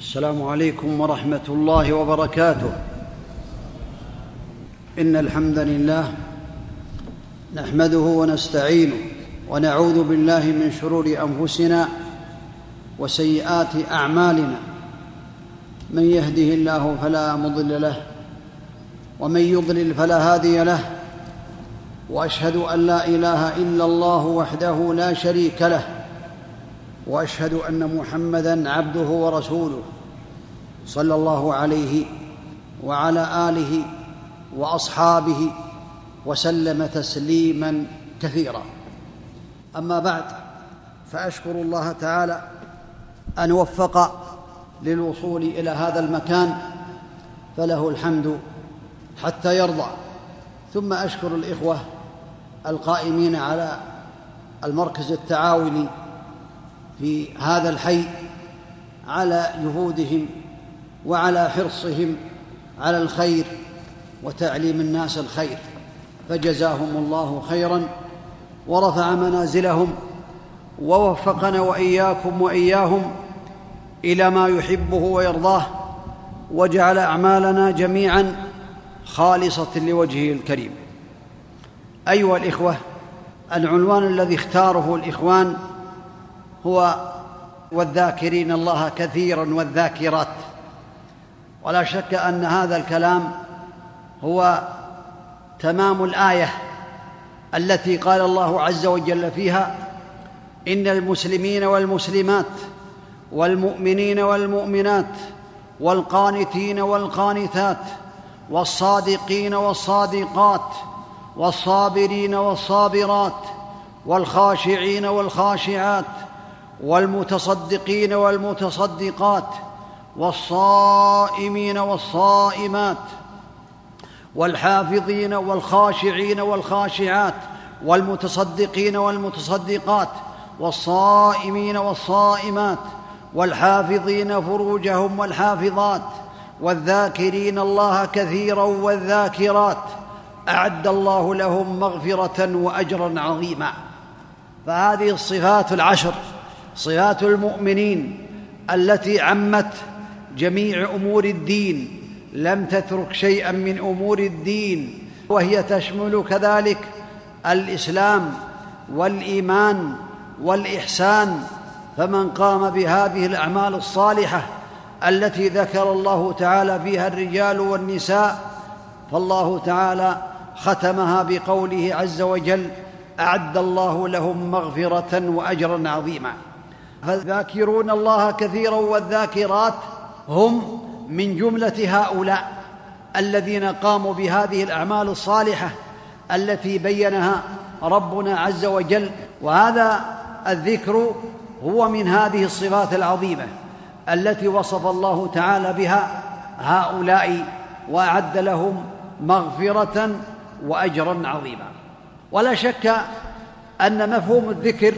السلام عليكم ورحمة الله وبركاته. إن الحمد لله نحمده ونستعينه ونعوذ بالله من شرور أنفسنا وسيئات أعمالنا. من يهده الله فلا مضل له ومن يضلل فلا هادي له. وأشهد أن لا إله إلا الله وحده لا شريك له. وأشهد أن محمدا عبده ورسوله صلى الله عليه وعلى آله وأصحابه وسلم تسليما كثيرا. أما بعد فأشكر الله تعالى أن وفق للوصول إلى هذا المكان فله الحمد حتى يرضى. ثم أشكر الإخوة القائمين على المركز التعاوني في هذا الحي على جهودهم وعلى حرصهم على الخير وتعليم الناس الخير. فجزاهم الله خيرا ورفع منازلهم ووفقنا وإياكم وإياهم إلى ما يحبه ويرضاه وجعل أعمالنا جميعا خالصة لوجهه الكريم. أيها الإخوة العنوان الذي اختاره الإخوان هو والذاكرين الله كثيرا والذاكرات. ولا شك أن هذا الكلام هو تمام الآية التي قال الله عز وجل فيها إن المسلمين والمسلمات والمؤمنين والمؤمنات والقانتين والقانتات والصادقين والصادقات والصابرين والصابرات والخاشعين والخاشعات والمتصدقين والمتصدقات والصائمين والصائمات والحافظين والخاشعين والخاشعات والمتصدقين والمتصدقات والصائمين والصائمات والحافظين فروجهم والحافظات والذاكرين الله كثيرا والذاكرات أعد الله لهم مغفرة وأجرا عظيما فهذه الصفات العشر صفات المؤمنين التي عمت جميع امور الدين لم تترك شيئا من امور الدين وهي تشمل كذلك الاسلام والايمان والاحسان. فمن قام بهذه الاعمال الصالحه التي ذكر الله تعالى فيها الرجال والنساء فالله تعالى ختمها بقوله عز وجل اعد الله لهم مغفره واجرا عظيما. فالذاكرون الله كثيرا والذاكرات هم من جملة هؤلاء الذين قاموا بهذه الأعمال الصالحة التي بينها ربنا عز وجل؟ وهذا الذكر هو من هذه الصفات العظيمة التي وصف الله تعالى بها هؤلاء وأعد لهم مغفرة وأجرا عظيما. ولا شك أن مفهوم الذكر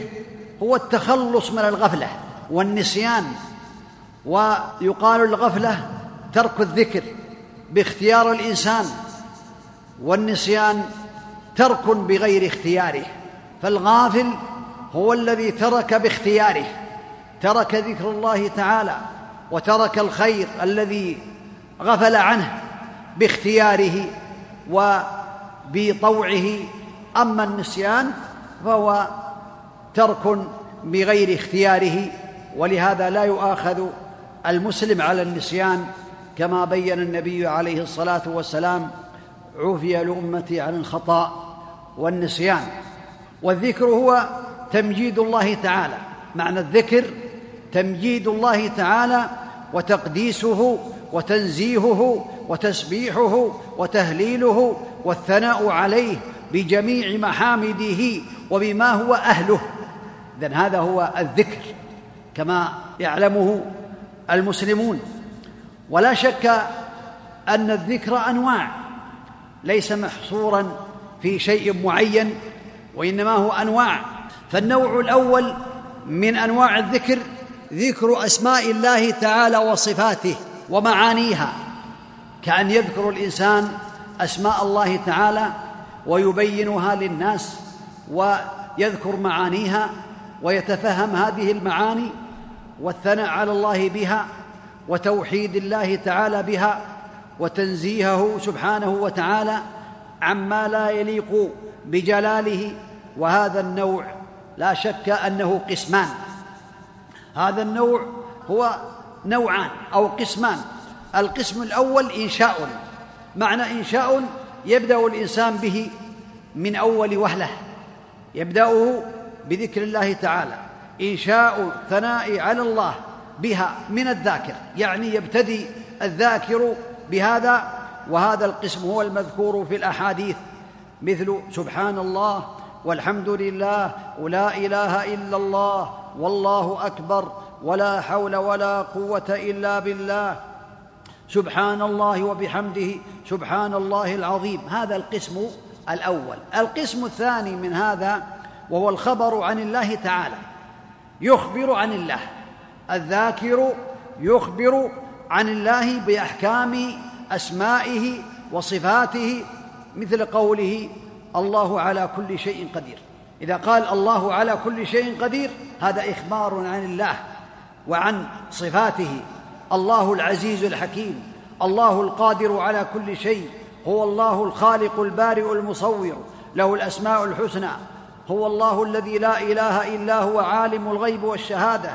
هو التخلص من الغفلة والنسيان ويقال الغفلة ترك الذكر باختيار الإنسان والنسيان ترك بغير اختياره. فالغافل هو الذي ترك باختياره ترك ذكر الله تعالى وترك الخير الذي غفل عنه باختياره وبطوعه. أما النسيان فهو ترك بغير اختياره ولهذا لا يؤاخذ المسلم على النسيان كما بين النبي عليه الصلاة والسلام عفي لأمتي عن الخطأ والنسيان. والذكر هو تمجيد الله تعالى. معنى الذكر تمجيد الله تعالى وتقديسه وتنزيهه وتسبيحه وتهليله والثناء عليه بجميع محامده وبما هو أهله. إذن هذا هو الذكر كما يعلمه المسلمون. ولا شك أن الذكر أنواع ليس محصورا في شيء معين وإنما هو أنواع. فالنوع الأول من أنواع الذكر ذكر أسماء الله تعالى وصفاته ومعانيها. كأن يذكر الإنسان أسماء الله تعالى ويبينها للناس ويذكر معانيها ويتفهم هذه المعاني والثناء على الله بها وتوحيد الله تعالى بها وتنزيهه سبحانه وتعالى عما لا يليق بجلاله. وهذا النوع لا شك أنه قسمان. هذا النوع هو نوعان أو قسمان. القسم الأول إنشاء. معنى إنشاء يبدأ الإنسان به من أول وهلة. يبدأه بذكر الله تعالى. إنشاء ثناء على الله بها من الذاكر. يعني يبتدي الذاكر بهذا وهذا القسم هو المذكور في الأحاديث. مثل سبحان الله والحمد لله ولا إله إلا الله والله أكبر ولا حول ولا قوة إلا بالله. سبحان الله وبحمده سبحان الله العظيم. هذا القسم الأول. القسم الثاني من هذا وهو الخبر عن الله تعالى يخبر عن الله الذاكر يخبر عن الله بأحكام أسمائه وصفاته مثل قوله الله على كل شيء قدير. إذا قال الله على كل شيء قدير هذا إخبار عن الله وعن صفاته. الله العزيز الحكيم الله القادر على كل شيء هو الله الخالق البارئ المصور له الأسماء الحسنى. هو الله الذي لا إله إلا هو عالم الغيب والشهادة.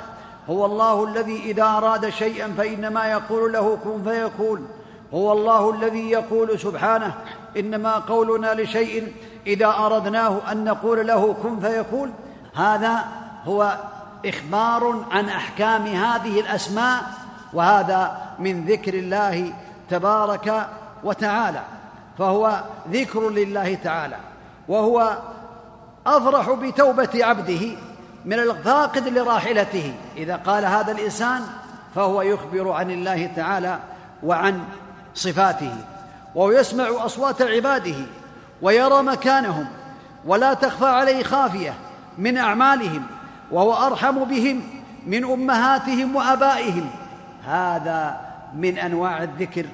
هو الله الذي إذا أراد شيئا فإنما يقول له كن فيكون. هو الله الذي يقول سبحانه إنما قولنا لشيء إذا أردناه أن نقول له كن فيكون. هذا هو إخبار عن أحكام هذه الأسماء وهذا من ذكر الله تبارك وتعالى. فهو ذكر لله تعالى وهو أفرح بتوبة عبده من الفاقد لراحلته. إذا قال هذا الإنسان فهو يخبر عن الله تعالى وعن صفاته وهو يسمع أصوات عباده ويرى مكانهم ولا تخفى عليه خافية من أعمالهم وهو أرحم بهم من أمهاتهم وآبائهم. هذا من أنواع الذكر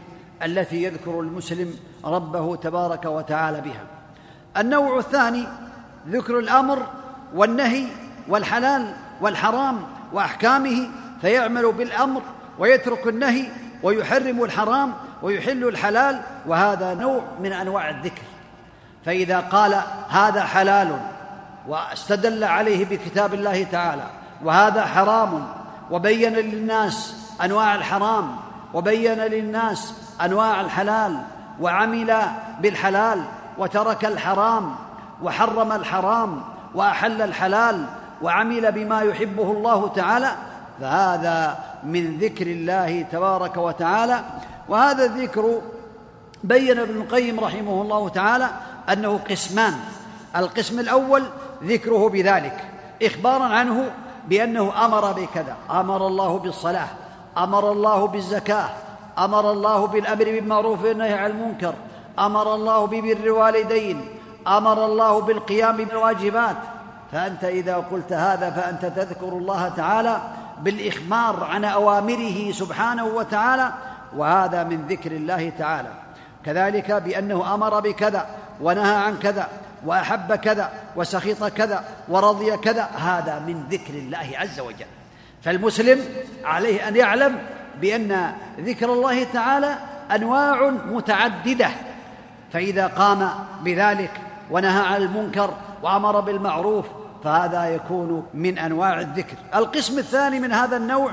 التي يذكر المسلم ربه تبارك وتعالى بها. النوع الثاني ذكر الأمر والنهي والحلال والحرام وأحكامه فيعمل بالأمر ويترك النهي ويحرم الحرام ويحل الحلال وهذا نوع من أنواع الذكر. فإذا قال هذا حلال واستدل عليه بكتاب الله تعالى وهذا حرام وبين للناس أنواع الحرام وبين للناس أنواع الحلال وعمل بالحلال وترك الحرام وحرم الحرام وأحل الحلال وعمل بما يحبه الله تعالى فهذا من ذكر الله تبارك وتعالى. وهذا الذكر بين ابن القيم رحمه الله تعالى أنه قسمان. القسم الأول ذكره بذلك إخبارا عنه بأنه أمر بكذا أمر الله بالصلاة أمر الله بالزكاة أمر الله بالأمر بالمعروف والنهي عن المنكر أمر الله ببر الوالدين أمر الله بالقيام بالواجبات. فأنت إذا قلت هذا فأنت تذكر الله تعالى بالإخبار عن أوامره سبحانه وتعالى وهذا من ذكر الله تعالى. كذلك بأنه أمر بكذا ونهى عن كذا وأحب كذا وسخط كذا ورضي كذا هذا من ذكر الله عز وجل. فالمسلم عليه أن يعلم بأن ذكر الله تعالى أنواع متعددة. فإذا قام بذلك ونهى عن المنكر وأمر بالمعروف فهذا يكون من أنواع الذكر. القسم الثاني من هذا النوع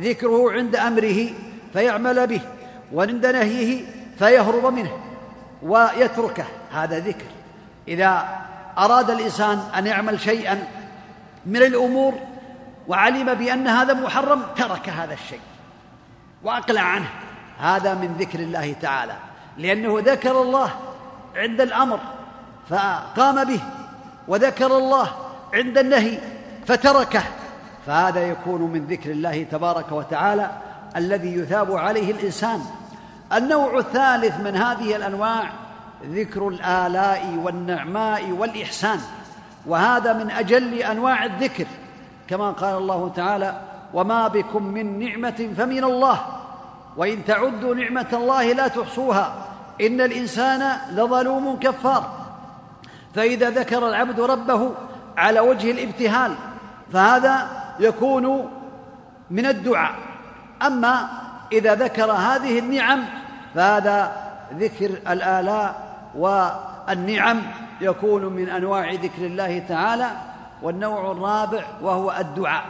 ذكره عند أمره فيعمل به وعند نهيه فيهرب منه ويتركه. هذا ذكر. إذا أراد الإنسان أن يعمل شيئا من الأمور وعلم بأن هذا محرم ترك هذا الشيء وأقلع عنه. هذا من ذكر الله تعالى لأنه ذكر الله عند الأمر. فقام به وذكر الله عند النهي فتركه. فهذا يكون من ذكر الله تبارك وتعالى الذي يثاب عليه الإنسان. النوع الثالث من هذه الأنواع ذكر الآلاء والنعماء والإحسان وهذا من أجل أنواع الذكر. كما قال الله تعالى وما بكم من نعمة فمن الله وإن تعدوا نعمة الله لا تحصوها إن الإنسان لظلوم كفار. فإذا ذكر العبد ربه على وجه الابتهال فهذا يكون من الدعاء. أما إذا ذكر هذه النعم فهذا ذكر الآلاء والنعم يكون من أنواع ذكر الله تعالى والنوع الرابع وهو الدعاء.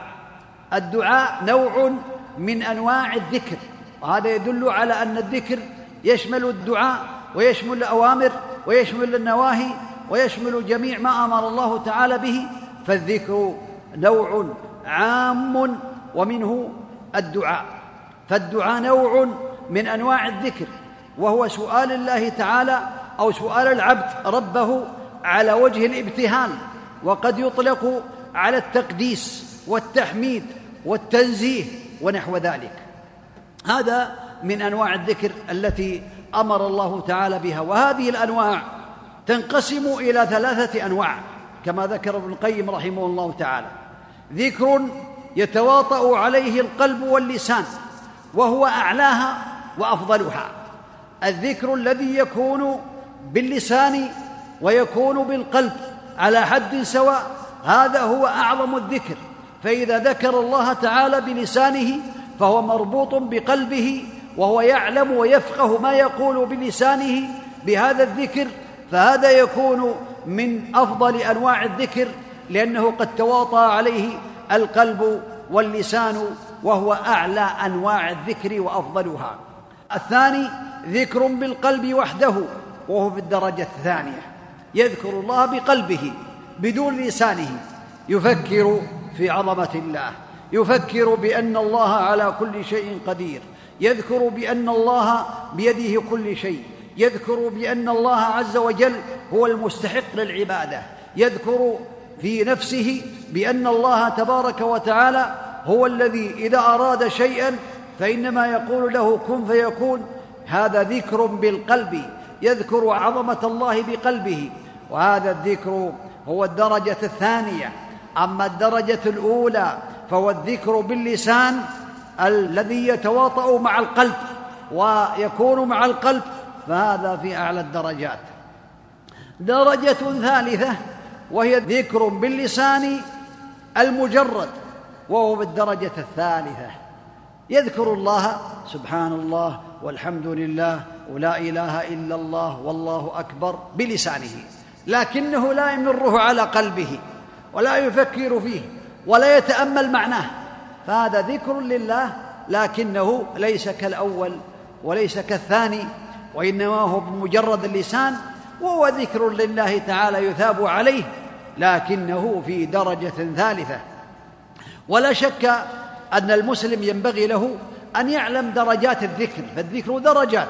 الدعاء نوع من أنواع الذكر وهذا يدل على أن الذكر يشمل الدعاء ويشمل الأوامر ويشمل النواهي ويشمل جميع ما أمر الله تعالى به فالذكر نوع عام ومنه الدعاء. فالدعاء نوع من أنواع الذكر وهو سؤال الله تعالى أو سؤال العبد ربه على وجه الابتهال وقد يطلق على التقديس والتحميد والتنزيه ونحو ذلك. هذا من أنواع الذكر التي أمر الله تعالى بها وهذه الأنواع تنقسم إلى ثلاثة أنواع كما ذكر ابن القيم رحمه الله تعالى. ذكر يتواطأ عليه القلب واللسان وهو أعلاها وأفضلها. الذكر الذي يكون باللسان ويكون بالقلب على حد سواء هذا هو أعظم الذكر. فإذا ذكر الله تعالى بلسانه فهو مربوط بقلبه وهو يعلم ويفقه ما يقول بلسانه بهذا الذكر فهذا يكون من أفضل أنواع الذكر لأنه قد تواطى عليه القلب واللسان وهو أعلى أنواع الذكر وأفضلها. الثاني ذكر بالقلب وحده وهو في الدرجة الثانية. يذكر الله بقلبه بدون لسانه. يفكر في عظمة الله. يفكر بأن الله على كل شيء قدير. يذكر بأن الله بيده كل شيء. يذكر بأن الله عز وجل هو المستحق للعبادة. يذكر في نفسه بأن الله تبارك وتعالى هو الذي إذا أراد شيئا فإنما يقول له كن فيكون. هذا ذكر بالقلب يذكر عظمة الله بقلبه. وهذا الذكر هو الدرجة الثانية. أما الدرجة الأولى فهو الذكر باللسان الذي يتواطأ مع القلب ويكون مع القلب فهذا في أعلى الدرجات. درجة ثالثة وهي ذكر باللسان المجرد وهو بالدرجة الثالثة. يذكر الله سبحان الله والحمد لله ولا إله إلا الله والله أكبر بلسانه لكنه لا يمره على قلبه ولا يفكر فيه ولا يتأمل معناه. فهذا ذكر لله لكنه ليس كالأول وليس كالثاني. وإنما هو بمجرد اللسان وهو ذكر لله تعالى يثاب عليه لكنه في درجة ثالثة. ولا شك أن المسلم ينبغي له أن يعلم درجات الذكر فالذكر درجات.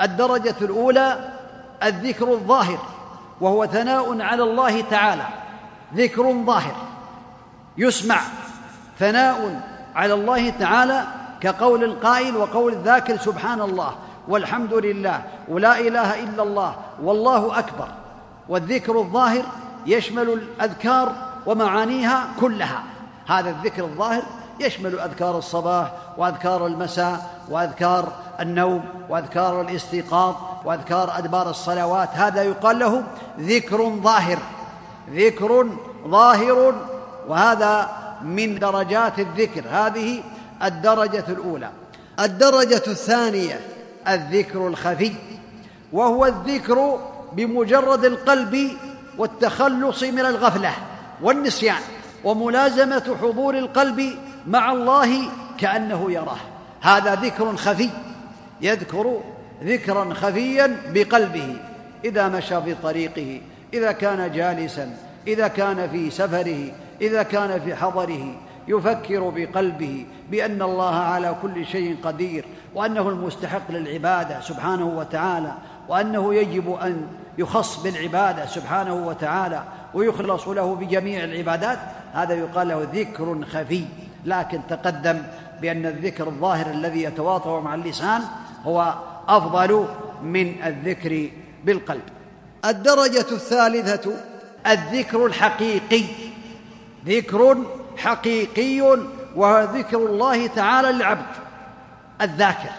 الدرجة الأولى الذكر الظاهر وهو ثناء على الله تعالى ذكر ظاهر يسمع. ثناء على الله تعالى كقول القائل وقول الذاكر سبحان الله. والحمد لله ولا إله إلا الله والله أكبر. والذكر الظاهر يشمل الأذكار ومعانيها كلها. هذا الذكر الظاهر يشمل أذكار الصباح وأذكار المساء وأذكار النوم وأذكار الاستيقاظ وأذكار أدبار الصلوات. هذا يقال له ذكر ظاهر. ذكر ظاهر وهذا من درجات الذكر. هذه الدرجة الأولى. الدرجة الثانية. الذكر الخفي وهو الذكر بمجرد القلب والتخلص من الغفلة والنسيان وملازمة حضور القلب مع الله كأنه يراه. هذا ذكر خفي يذكر ذكرا خفيا بقلبه إذا مشى في طريقه إذا كان جالسا إذا كان في سفره إذا كان في حضره يفكر بقلبه بأن الله على كل شيء قدير وأنه المستحق للعبادة سبحانه وتعالى وأنه يجب أن يخص بالعبادة سبحانه وتعالى ويخلص له بجميع العبادات. هذا يقال له ذكر خفي لكن تقدم بأن الذكر الظاهر الذي يتواطأ مع اللسان هو أفضل من الذكر بالقلب. الدرجة الثالثة الذكر الحقيقي ذكر حقيقي وهو ذكر الله تعالى للعبد الذاكر.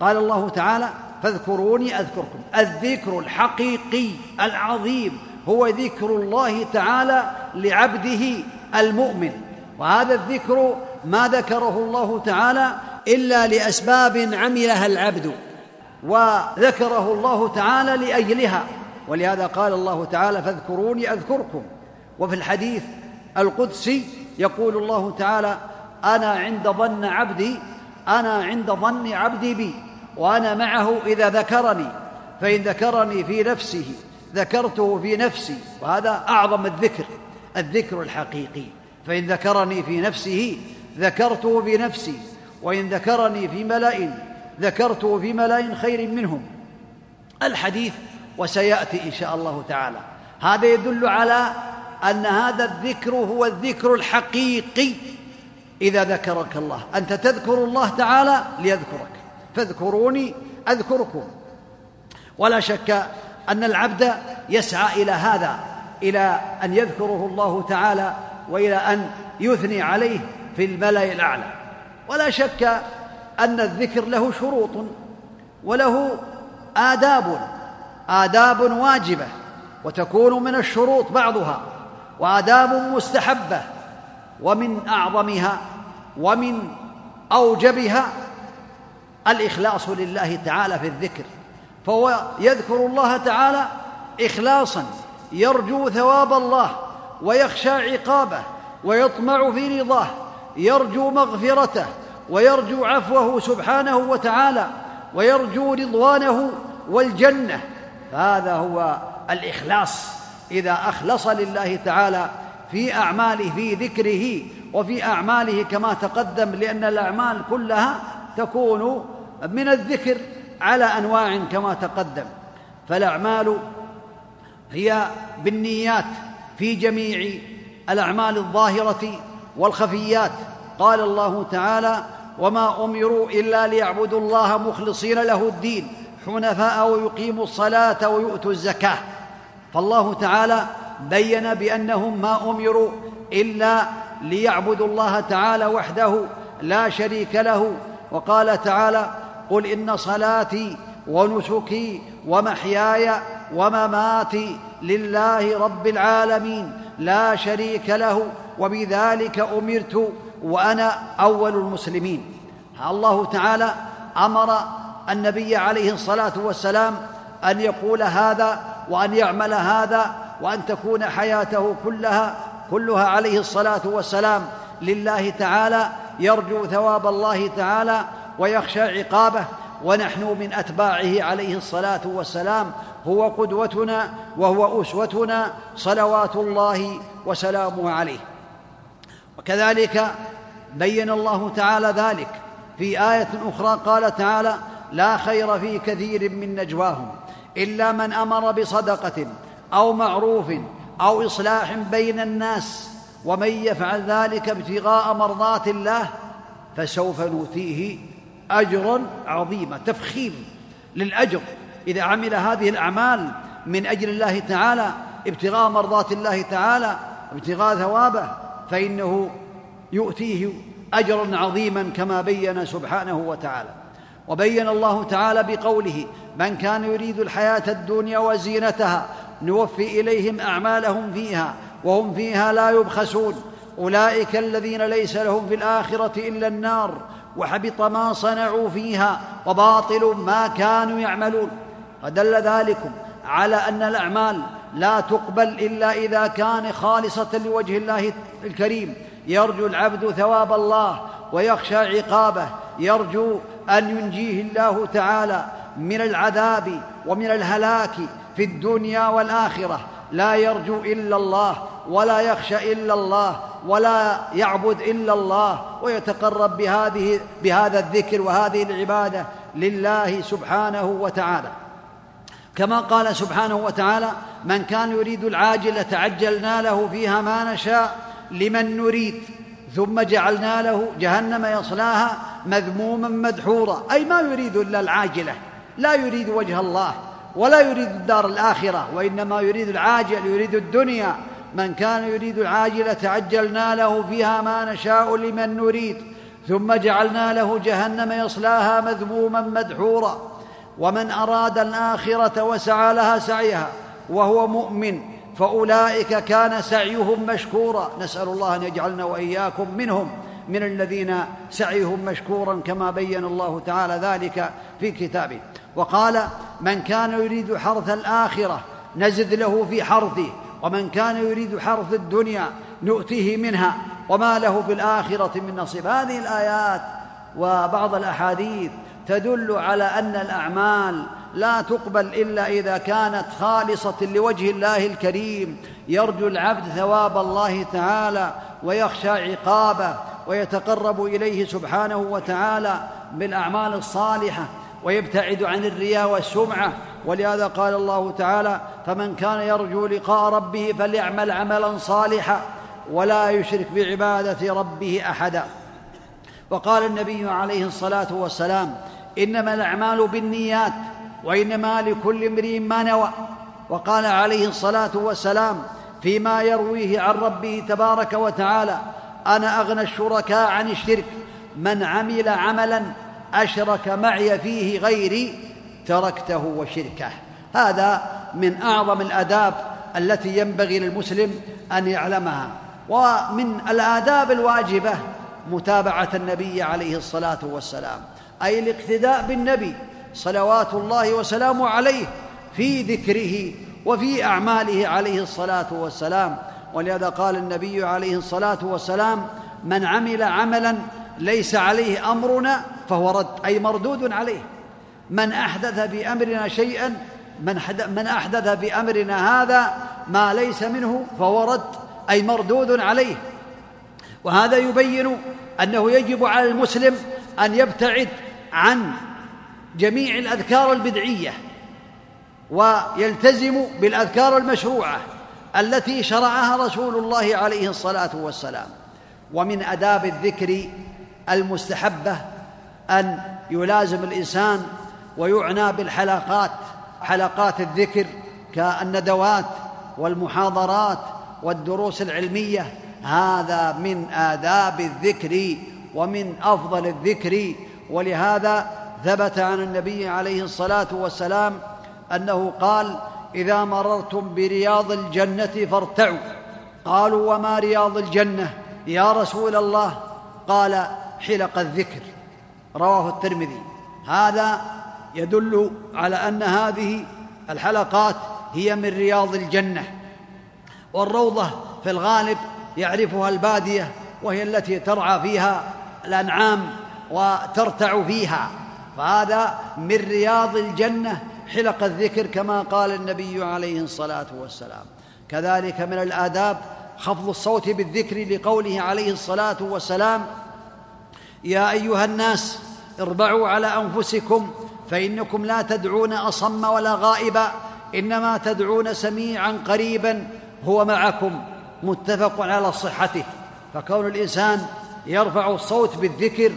قال الله تعالى فاذكروني أذكركم. الذكر الحقيقي العظيم هو ذكر الله تعالى لعبده المؤمن. وهذا الذكر ما ذكره الله تعالى إلا لأسباب عملها العبد وذكره الله تعالى لأجلها. ولهذا قال الله تعالى فاذكروني أذكركم. وفي الحديث القدسي يقول الله تعالى أنا عند ظن عبدي أنا عند ظن عبدي بي وأنا معه إذا ذكرني فإن ذكرني في نفسه ذكرته في نفسي وهذا أعظم الذكر الذكر الحقيقي. فإن ذكرني في نفسه ذكرته في نفسي وإن ذكرني في ملأ ذكرته في ملأ خير منهم. الحديث وسيأتي إن شاء الله تعالى. هذا يدل على أن هذا الذكر هو الذكر الحقيقي. إذا ذكرك الله أنت تذكر الله تعالى ليذكرك. فاذكروني أذكركم. ولا شك أن العبد يسعى إلى هذا إلى أن يذكره الله تعالى وإلى أن يثني عليه في الملأ الأعلى. ولا شك أن الذكر له شروط وله آداب آداب واجبة وتكون من الشروط بعضها. وآداب مستحبة ومن أعظمها ومن أوجبها الإخلاص لله تعالى في الذكر فهو يذكر الله تعالى إخلاصا يرجو ثواب الله ويخشى عقابه ويطمع في رضاه يرجو مغفرته ويرجو عفوه سبحانه وتعالى ويرجو رضوانه والجنة فهذا هو الإخلاص إذا أخلص لله تعالى في أعماله في ذكره وفي أعماله كما تقدم لأن الأعمال كلها تكون من الذكر على أنواع كما تقدم. فالأعمال هي بالنيات في جميع الأعمال الظاهرة والخفيات. قال الله تعالى وما أمروا إلا ليعبدوا الله مخلصين له الدين حنفاء ويقيموا الصلاة ويؤتوا الزكاة. فالله تعالى بين بأنهم ما أمروا إلا ليعبدوا الله تعالى وحده لا شريك له وقال تعالى قل إن صلاتي ونسكي ومحياي ومماتي لله رب العالمين لا شريك له وبذلك أمرت وأنا أول المسلمين. الله تعالى أمر النبي عليه الصلاة والسلام أن يقول هذا وأن يعمل هذا وأن تكون حياته كلها كلها عليه الصلاة والسلام لله تعالى يرجو ثواب الله تعالى ويخشى عقابه. ونحن من أتباعه عليه الصلاة والسلام هو قدوتنا وهو أسوتنا صلوات الله وسلامه عليه. وكذلك بين الله تعالى ذلك. في آية أخرى قال تعالى لا خير في كثير من نجواهم إلا من أمر بصدقة أو معروف أو إصلاح بين الناس ومن يفعل ذلك ابتغاء مرضات الله فسوف نؤتيه اجرا عظيما تفخيم للأجر. إذا عمل هذه الأعمال من أجل الله تعالى ابتغاء مرضات الله تعالى ابتغاء ثوابه فإنه يؤتيه أجرا عظيما كما بين سبحانه وتعالى. وبين الله تعالى بقوله من كان يريد الحياة الدنيا وزينتها نوفي إليهم أعمالهم فيها وهم فيها لا يبخسون. أولئك الذين ليس لهم في الآخرة إلا النار وحبط ما صنعوا فيها وباطل ما كانوا يعملون. فدل ذلكم على أن الأعمال لا تقبل إلا إذا كان خالصة لوجه الله الكريم. يرجو العبد ثواب الله ويخشى عقابه. يرجو أن ينجيه الله تعالى من العذاب ومن الهلاك في الدنيا والآخرة. لا يرجو إلا الله ولا يخشى إلا الله ولا يعبد إلا الله ويتقرب بهذه بهذا الذكر وهذه العبادة لله سبحانه وتعالى. كما قال سبحانه وتعالى من كان يريد العاجله عجلنا له فيها ما نشاء لمن نريد. ثم جعلنا له جهنم يصلاها مذموما مدحورا. أي ما يريد إلا العاجلة. لا يريد وجه الله ولا يريد الدار الآخرة وإنما يريد العاجل يريد الدنيا. من كان يريد العاجلة عجلنا له فيها ما نشاء لمن نريد. ثم جعلنا له جهنم يصلاها مذموما مدحورا. ومن أراد الآخرة وسعى لها سعيها وهو مؤمن. فأولئك كان سعيهم مشكورا. نسأل الله أن يجعلنا وإياكم منهم من الذين سعيهم مشكورا كما بين الله تعالى ذلك في كتابه. وقال من كان يريد حرث الآخرة نزد له في حرثه ومن كان يريد حرث الدنيا نؤتيه منها وما له في الآخرة من نصيب. هذه الآيات وبعض الأحاديث تدل على أن الأعمال لا تقبل إلا إذا كانت خالصة لوجه الله الكريم. يرجو العبد ثواب الله تعالى ويخشى عقابه ويتقرب إليه سبحانه وتعالى بالأعمال الصالحة ويبتعد عن الرياء والسمعة. ولهذا قال الله تعالى فمن كان يرجو لقاء ربه فليعمل عملا صالحا ولا يشرك بعبادة ربه احدا. وقال النبي عليه الصلاة والسلام إنما الأعمال بالنيات وانما لكل امرئ ما نوى. وقال عليه الصلاة والسلام فيما يرويه عن ربه تبارك وتعالى أنا أغنى الشركاء عن الشرك من عمل عملا أشرك معي فيه غيري تركته وشركه. هذا من أعظم الآداب التي ينبغي للمسلم أن يعلمها. ومن الآداب الواجبة متابعة النبي عليه الصلاة والسلام أي الاقتداء بالنبي صلوات الله وسلامه عليه في ذكره وفي أعماله عليه الصلاة والسلام. ولهذا قال النبي عليه الصلاة والسلام من عمل عملا ليس عليه أمرنا فهو رد أي مردود عليه. من أحدث بأمرنا شيئا من من أحدث بأمرنا هذا ما ليس منه فهو رد أي مردود عليه. وهذا يبين أنه يجب على المسلم أن يبتعد عن جميع الأذكار البدعية ويلتزم بالأذكار المشروعة التي شرعها رسول الله عليه الصلاة والسلام. ومن آداب الذكر المستحبة أن يلازم الإنسان ويعنى بالحلقات حلقات الذكر كالندوات والمحاضرات والدروس العلمية. هذا من آداب الذكر ومن أفضل الذكر ولهذا ثبت عن النبي عليه الصلاة والسلام أنه قال إذا مررتم برياض الجنة فارتعوا. قالوا وما رياض الجنة؟ يا رسول الله. قال حلق الذكر. رواه الترمذي. هذا يدل على أن هذه الحلقات هي من رياض الجنة. والروضة في الغالب يعرفها البادية وهي التي ترعى فيها الأنعام وترتع فيها. فهذا من رياض الجنة حلق الذكر كما قال النبي عليه الصلاة والسلام. كذلك من الآداب خفض الصوت بالذكر لقوله عليه الصلاة والسلام يا أيها الناس اربعوا على أنفسكم فإنكم لا تدعون أصم ولا غائبا إنما تدعون سميعا قريبا هو معكم متفق على صحته. فكون الإنسان يرفع الصوت بالذكر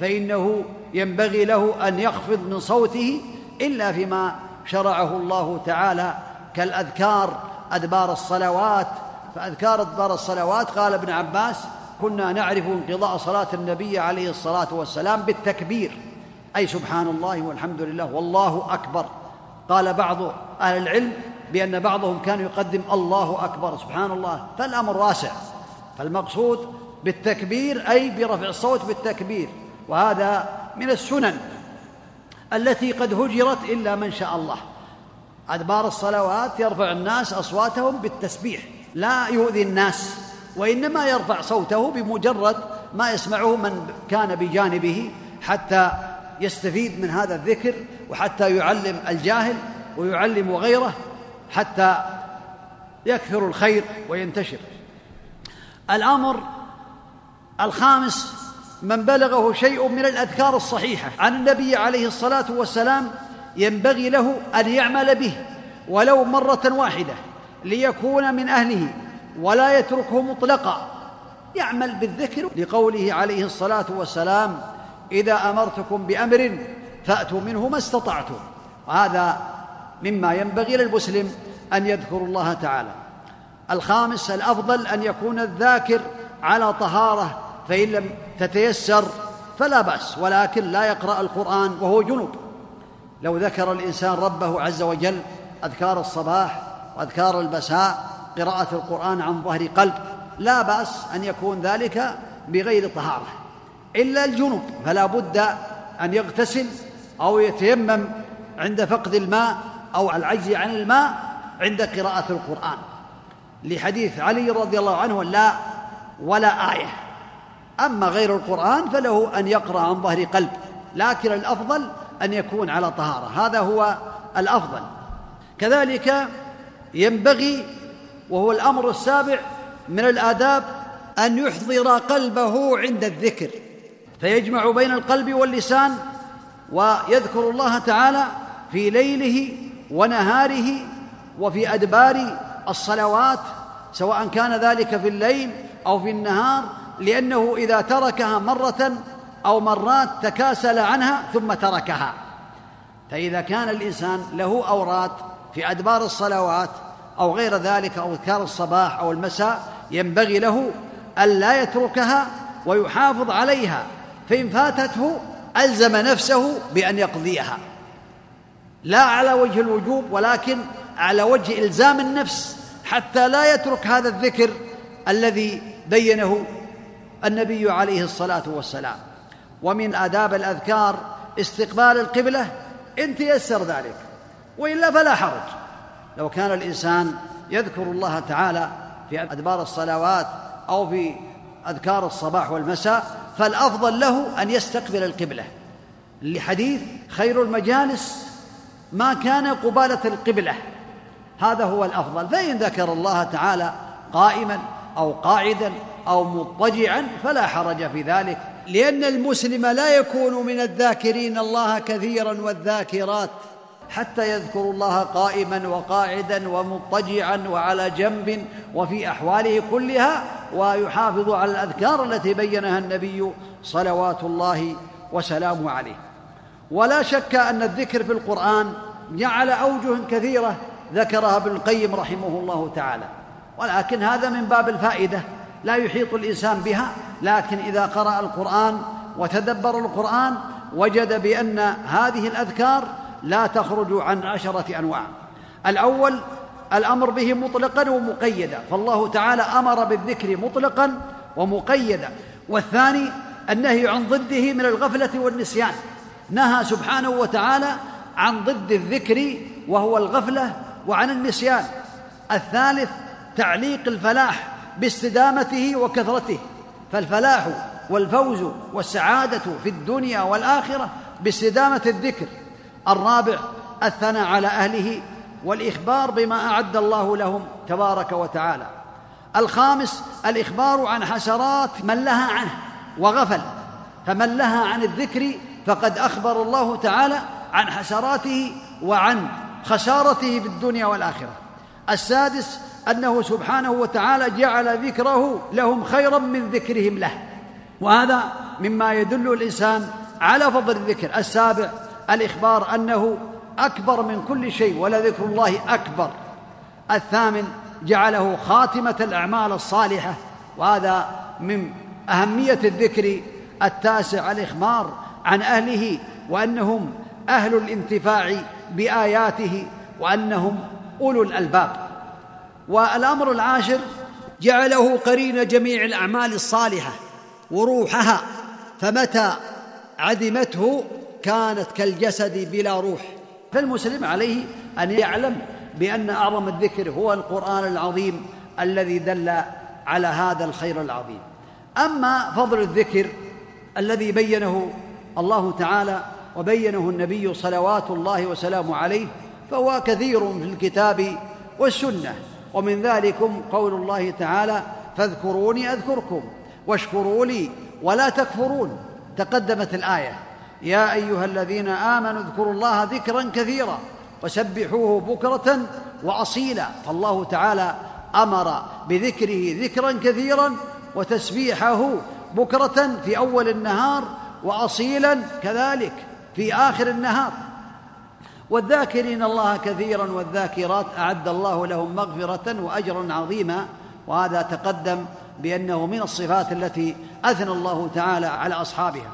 فإنه ينبغي له أن يخفض من صوته إلا فيما شرعه الله تعالى كالأذكار أدبار الصلوات. فأذكار أدبار الصلوات قال ابن عباس كنا نعرف انقضاء صلاة النبي عليه الصلاة والسلام بالتكبير. أي سبحان الله والحمد لله والله أكبر. قال بعض أهل العلم بأن بعضهم كان يقدم الله أكبر سبحان الله. فالأمر واسع. فالمقصود بالتكبير أي برفع الصوت بالتكبير. وهذا من السنن التي قد هجرت إلا من شاء الله. أدبار الصلوات يرفع الناس أصواتهم بالتسبيح لا يؤذي الناس وإنما يرفع صوته بمجرد ما يسمعه من كان بجانبه حتى يستفيد من هذا الذكر وحتى يعلم الجاهل ويعلم غيره حتى يكثر الخير وينتشر. الأمر الخامس من بلغه شيء من الأذكار الصحيحة عن النبي عليه الصلاة والسلام ينبغي له أن يعمل به ولو مرة واحدة ليكون من أهله ولا يتركه مطلقا. يعمل بالذكر لقوله عليه الصلاة والسلام إذا أمرتكم بأمر فأتوا منه ما استطعتم وهذا مما ينبغي للمسلم أن يذكر الله تعالى. الخامس الأفضل أن يكون الذاكر على طهارة فإن لم تتيسر فلا بأس ولكن لا يقرأ القرآن وهو جنوب لو ذكر الإنسان ربه عز وجل أذكار الصباح وأذكار المساء قراءة القرآن عن ظهر قلب لا بأس أن يكون ذلك بغير طهارة. إلا الجنوب فلا بد أن يغتسل أو يتيمم عند فقد الماء أو العجز عن الماء عند قراءة القرآن. لحديث علي رضي الله عنه لا ولا آية. أما غير القرآن فله أن يقرأ عن ظهر قلب لكن الأفضل أن يكون على طهارة. هذا هو الأفضل. كذلك ينبغي وهو الأمر السابع من الآداب أن يحضر قلبه عند الذكر فيجمع بين القلب واللسان ويذكر الله تعالى في ليله ونهاره وفي أدبار الصلوات سواء كان ذلك في الليل أو في النهار لأنه إذا تركها مرة أو مرات تكاسل عنها ثم تركها. فإذا كان الإنسان له أوراد في أدبار الصلوات أو غير ذلك أو أذكار الصباح أو المساء ينبغي له ألا يتركها ويحافظ عليها. فإن فاتته ألزم نفسه بأن يقضيها. لا على وجه الوجوب ولكن على وجه إلزام النفس حتى لا يترك هذا الذكر الذي بينه النبي عليه الصلاة والسلام. ومن آداب الأذكار استقبال القبلة إن تيسر ذلك وإلا فلا حرج. لو كان الإنسان يذكر الله تعالى في أدبار الصلوات أو في أذكار الصباح والمساء فالأفضل له أن يستقبل القبلة. لحديث خير المجالس ما كان قبالة القبلة. هذا هو الأفضل. فإن ذكر الله تعالى قائما أو قاعدا أو مضطجعا فلا حرج في ذلك لأن المسلم لا يكون من الذاكرين الله كثيرا والذاكرات حتى يذكر الله قائما وقاعدا ومضطجعا وعلى جنب وفي أحواله كلها ويحافظ على الأذكار التي بينها النبي صلوات الله وسلامه عليه. ولا شك أن الذكر في القرآن جعل أوجه كثيرة ذكرها ابن القيم رحمه الله تعالى ولكن هذا من باب الفائدة. لا يحيط الإنسان بها لكن إذا قرأ القرآن وتدبر القرآن وجد بأن هذه الأذكار لا تخرج عن عشرة أنواع. الأول الأمر به مطلقا ومقيدا فالله تعالى أمر بالذكر مطلقا ومقيدا. والثاني النهي عن ضده من الغفلة والنسيان نهى سبحانه وتعالى عن ضد الذكر وهو الغفلة وعن النسيان. الثالث تعليق الفلاح باستدامته وكثرته فالفلاح والفوز والسعادة في الدنيا والآخرة باستدامة الذكر. الرابع الثناء على أهله والإخبار بما أعد الله لهم تبارك وتعالى. الخامس الإخبار عن حسرات من لها عنه وغفل فمن لها عن الذكر فقد أخبر الله تعالى عن حسراته وعن خسارته في الدنيا والآخرة. السادس أنه سبحانه وتعالى جعل ذكره لهم خيرا من ذكرهم له. وهذا مما يدل الإنسان على فضل الذكر السابع الإخبار أنه أكبر من كل شيء ولذكر الله أكبر. الثامن جعله خاتمة الأعمال الصالحة وهذا من أهمية الذكر. التاسع الإخبار عن أهله وأنهم أهل الانتفاع بآياته وأنهم أولو الألباب. والأمر العاشر جعله قرين جميع الأعمال الصالحة وروحها فمتى عدمته كانت كالجسد بلا روح. فالمسلم عليه أن يعلم بأن أعظم الذكر هو القرآن العظيم الذي دل على هذا الخير العظيم. أما فضل الذكر الذي بينه الله تعالى وبينه النبي صلوات الله وسلامه عليه فهو كثير في الكتاب والسنة. ومن ذلكم قول الله تعالى فاذكروني أذكركم واشكروا لي ولا تكفرون تقدمت الآية يا أيها الذين آمنوا اذكروا الله ذكرا كثيرا وسبحوه بكرة وأصيلا فالله تعالى أمر بذكره ذكرا كثيرا وتسبيحه بكرة في أول النهار وأصيلا كذلك في آخر النهار. والذاكرين الله كثيرا والذاكرات أعد الله لهم مغفرة واجرا عظيما وهذا تقدم بأنه من الصفات التي أثنى الله تعالى على أصحابها.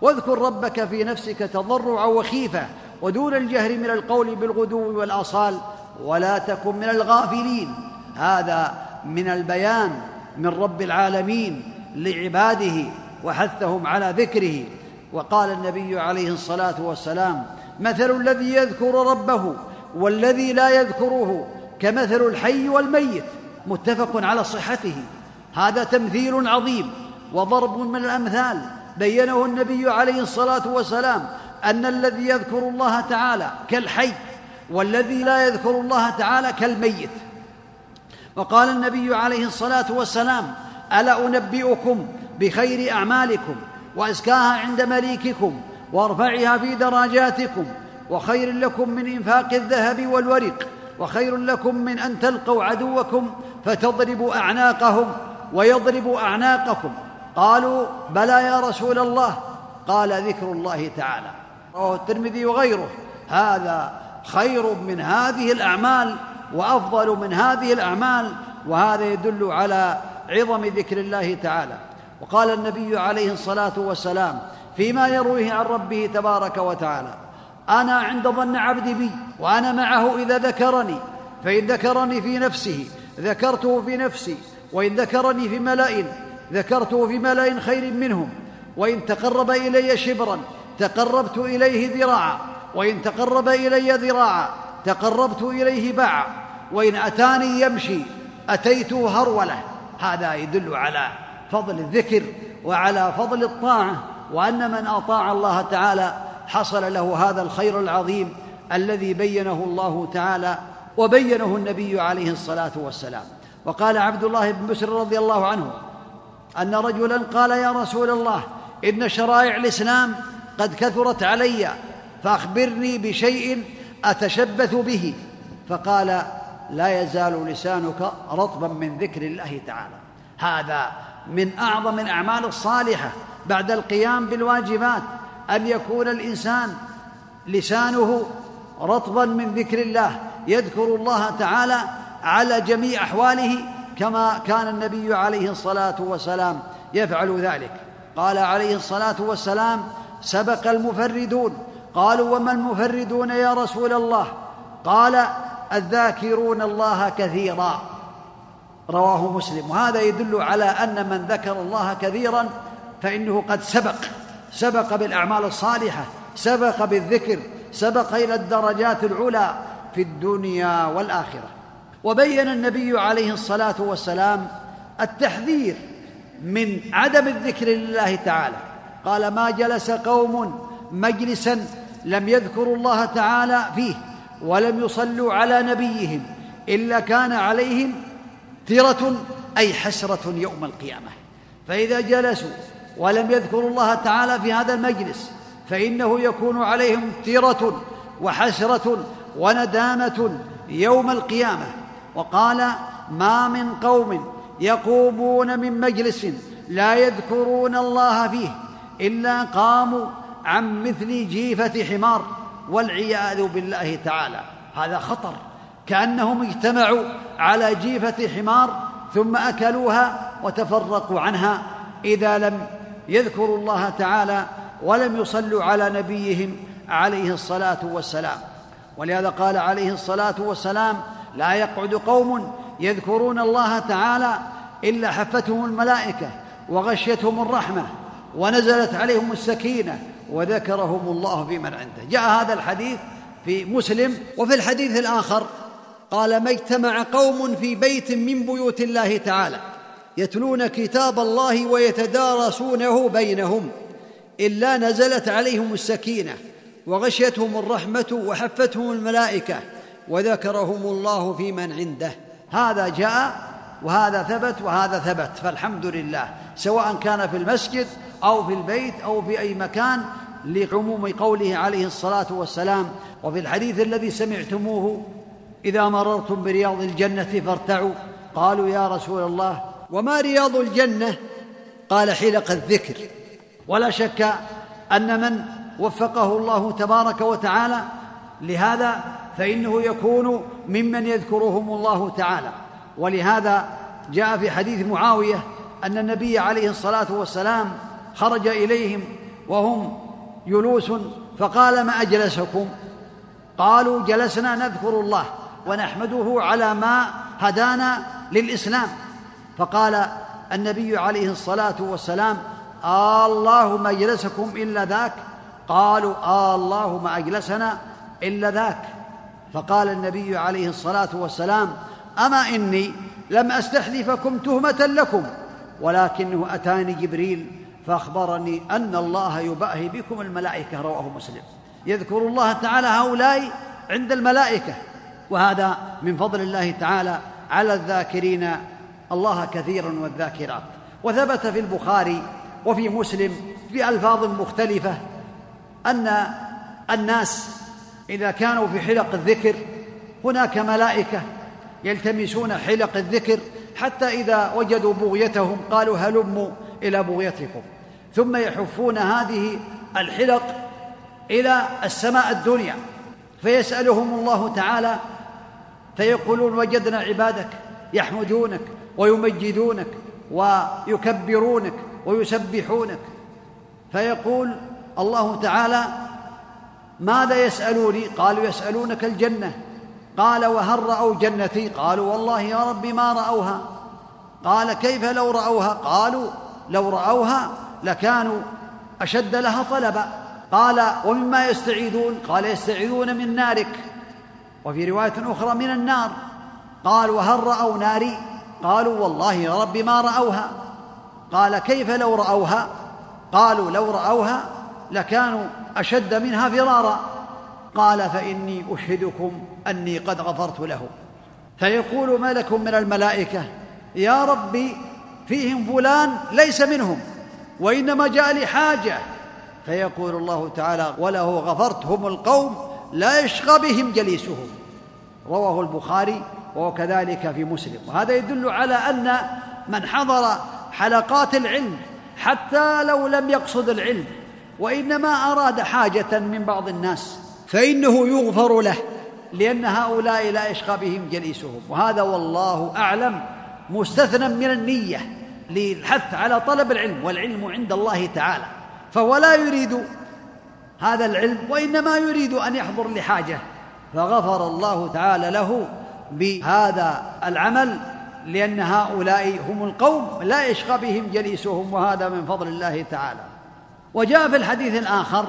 واذكر ربك في نفسك تضرعا وخيفه ودون الجهر من القول بالغدو والأصال ولا تكن من الغافلين. هذا من البيان من رب العالمين لعباده وحثهم على ذكره. وقال النبي عليه الصلاة والسلام مثل الذي يذكر ربه والذي لا يذكره كمثل الحي والميت متفق على صحته. هذا تمثيل عظيم وضرب من الأمثال. بينه النبي عليه الصلاة والسلام أن الذي يذكر الله تعالى كالحي والذي لا يذكر الله تعالى كالميت. وقال النبي عليه الصلاة والسلام ألا أنبئكم بخير أعمالكم وأزكاها عند مليككم وارفعها في درجاتكم وخير لكم من إنفاق الذهب والورق وخير لكم من أن تلقوا عدوكم فتضربوا أعناقهم ويضربوا أعناقكم. قالوا بلى يا رسول الله. قال ذكر الله تعالى. رواه الترمذي وغيره. هذا خير من هذه الأعمال وأفضل من هذه الأعمال. وهذا يدل على عظم ذكر الله تعالى. وقال النبي عليه الصلاة والسلام فيما يرويه عن ربه تبارك وتعالى. أنا عند ظن عبدي بي وأنا معه إذا ذكرني. فإن ذكرني في نفسه ذكرته في نفسي. وإن ذكرني في ملأ ذكرته في ملأ خير منهم. وإن تقرب إلي شبرا تقربت إليه ذراعا. وإن تقرب إلي ذراعا تقربت إليه باعا. وإن أتاني يمشي اتيته هرولة. هذا يدل على فضل الذكر وعلى فضل الطاعة. وأن من أطاع الله تعالى حصل له هذا الخير العظيم الذي بينه الله تعالى وبينه النبي عليه الصلاة والسلام. وقال عبد الله بن بسر رضي الله عنه أن رجلا قال يا رسول الله إن شرائع الإسلام قد كثرت علي فأخبرني بشيء أتشبث به. فقال لا يزال لسانك رطبا من ذكر الله تعالى. هذا من أعظم الأعمال الصالحة بعد القيام بالواجبات أن يكون الإنسان لسانه رطبا من ذكر الله يذكر الله تعالى على جميع أحواله كما كان النبي عليه الصلاة والسلام يفعل ذلك. قال عليه الصلاة والسلام سبق المفردون. قالوا وما المفردون يا رسول الله؟ قال الذاكرون الله كثيرا. رواه مسلم. وهذا يدل على أن من ذكر الله كثيرا فإنه قد سبق. سبق بالأعمال الصالحة سبق بالذكر سبق إلى الدرجات العلى في الدنيا والآخرة. وبين النبي عليه الصلاة والسلام التحذير من عدم الذكر لله تعالى. قال ما جلس قوم مجلسا لم يذكروا الله تعالى فيه ولم يصلوا على نبيهم إلا كان عليهم تره أي حسرة يوم القيامة. فإذا جلسوا ولم يذكروا الله تعالى في هذا المجلس فإنه يكون عليهم تره وحسرة وندامة يوم القيامة. وقال ما من قوم يقومون من مجلس لا يذكرون الله فيه إلا قاموا عن مثل جيفة حمار والعياذ بالله تعالى. هذا خطر. كأنهم اجتمعوا على جيفة حمار ثم أكلوها وتفرقوا عنها إذا لم يذكروا الله تعالى ولم يصلوا على نبيهم عليه الصلاة والسلام. ولهذا قال عليه الصلاة والسلام لا يقعد قوم يذكرون الله تعالى إلا حفتهم الملائكة وغشيتهم الرحمة ونزلت عليهم السكينة وذكرهم الله في من عنده. جاء هذا الحديث في مسلم وفي الحديث الآخر قال ما اجتمع قوم في بيت من بيوت الله تعالى يتلون كتاب الله ويتدارسونه بينهم إلا نزلت عليهم السكينة وغشيتهم الرحمة وحفتهم الملائكة وذكرهم الله في من عنده. هذا جاء وهذا ثبت وهذا ثبت فالحمد لله سواء كان في المسجد أو في البيت أو في أي مكان لعموم قوله عليه الصلاة والسلام وفي الحديث الذي سمعتموه إذا مررتم برياض الجنة فارتعوا. قالوا يا رسول الله وما رياض الجنة؟ قال حلق الذكر. ولا شك أن من وفقه الله تبارك وتعالى لهذا فإنه يكون ممن يذكرهم الله تعالى. ولهذا جاء في حديث معاوية أن النبي عليه الصلاة والسلام خرج إليهم وهم جلوس فقال ما أجلسكم؟ قالوا جلسنا نذكر الله. ونحمده على ما هدانا للإسلام. فقال النبي عليه الصلاة والسلام آه اللهم اجلسكم إلا ذاك. قالوا آه اللهم اجلسنا إلا ذاك. فقال النبي عليه الصلاة والسلام أما إني لم أستحلفكم تهمة لكم ولكنه أتاني جبريل فأخبرني أن الله يباهي بكم الملائكة. رواه مسلم. يذكر الله تعالى هؤلاء عند الملائكة. وهذا من فضل الله تعالى على الذاكرين الله كثيرا والذاكرات. وثبت في البخاري وفي مسلم بألفاظ مختلفة أن الناس إذا كانوا في حلق الذكر هناك ملائكة يلتمسون حلق الذكر حتى إذا وجدوا بغيتهم قالوا هلموا إلى بغيتكم. ثم يحفون هذه الحلق إلى السماء الدنيا. فيسألهم الله تعالى فيقولون وجدنا عبادك يحمدونك ويمجدونك ويكبرونك ويسبحونك. فيقول الله تعالى ماذا يسألوني؟ قالوا يسألونك الجنة. قال وهل رأوا جنتي؟ قالوا والله يا رب ما رأوها. قال كيف لو رأوها؟ قالوا لو رأوها لكانوا أشد لها طلبا. قال ومما يستعيذون؟ قال يستعيذون من نارك. وفي رواية أخرى من النار قال وهل رأوا ناري؟ قالوا والله يا رب ما رأوها. قال كيف لو رأوها؟ قالوا لو رأوها لكانوا أشد منها فرارا. قال فإني أشهدكم أني قد غفرت لهم. فيقول ملك من الملائكة؟ يا ربي فيهم فلان ليس منهم وإنما جاء لحاجة فيقول الله تعالى وله غفرت هم القوم لا يشقى بهم جليسهم. رواه البخاري وكذلك في مسلم. وهذا يدل على أن من حضر حلقات العلم حتى لو لم يقصد العلم وإنما أراد حاجة من بعض الناس فإنه يغفر له لأن هؤلاء لا يشقى بهم جليسهم. وهذا والله أعلم مستثنى من النية للحث على طلب العلم والعلم عند الله تعالى. فهو لا يريد هذا العلم وإنما يريد أن يحضر لحاجة. فغفر الله تعالى له بهذا العمل لأن هؤلاء هم القوم لا يشقى بهم جليسهم وهذا من فضل الله تعالى. وجاء في الحديث الآخر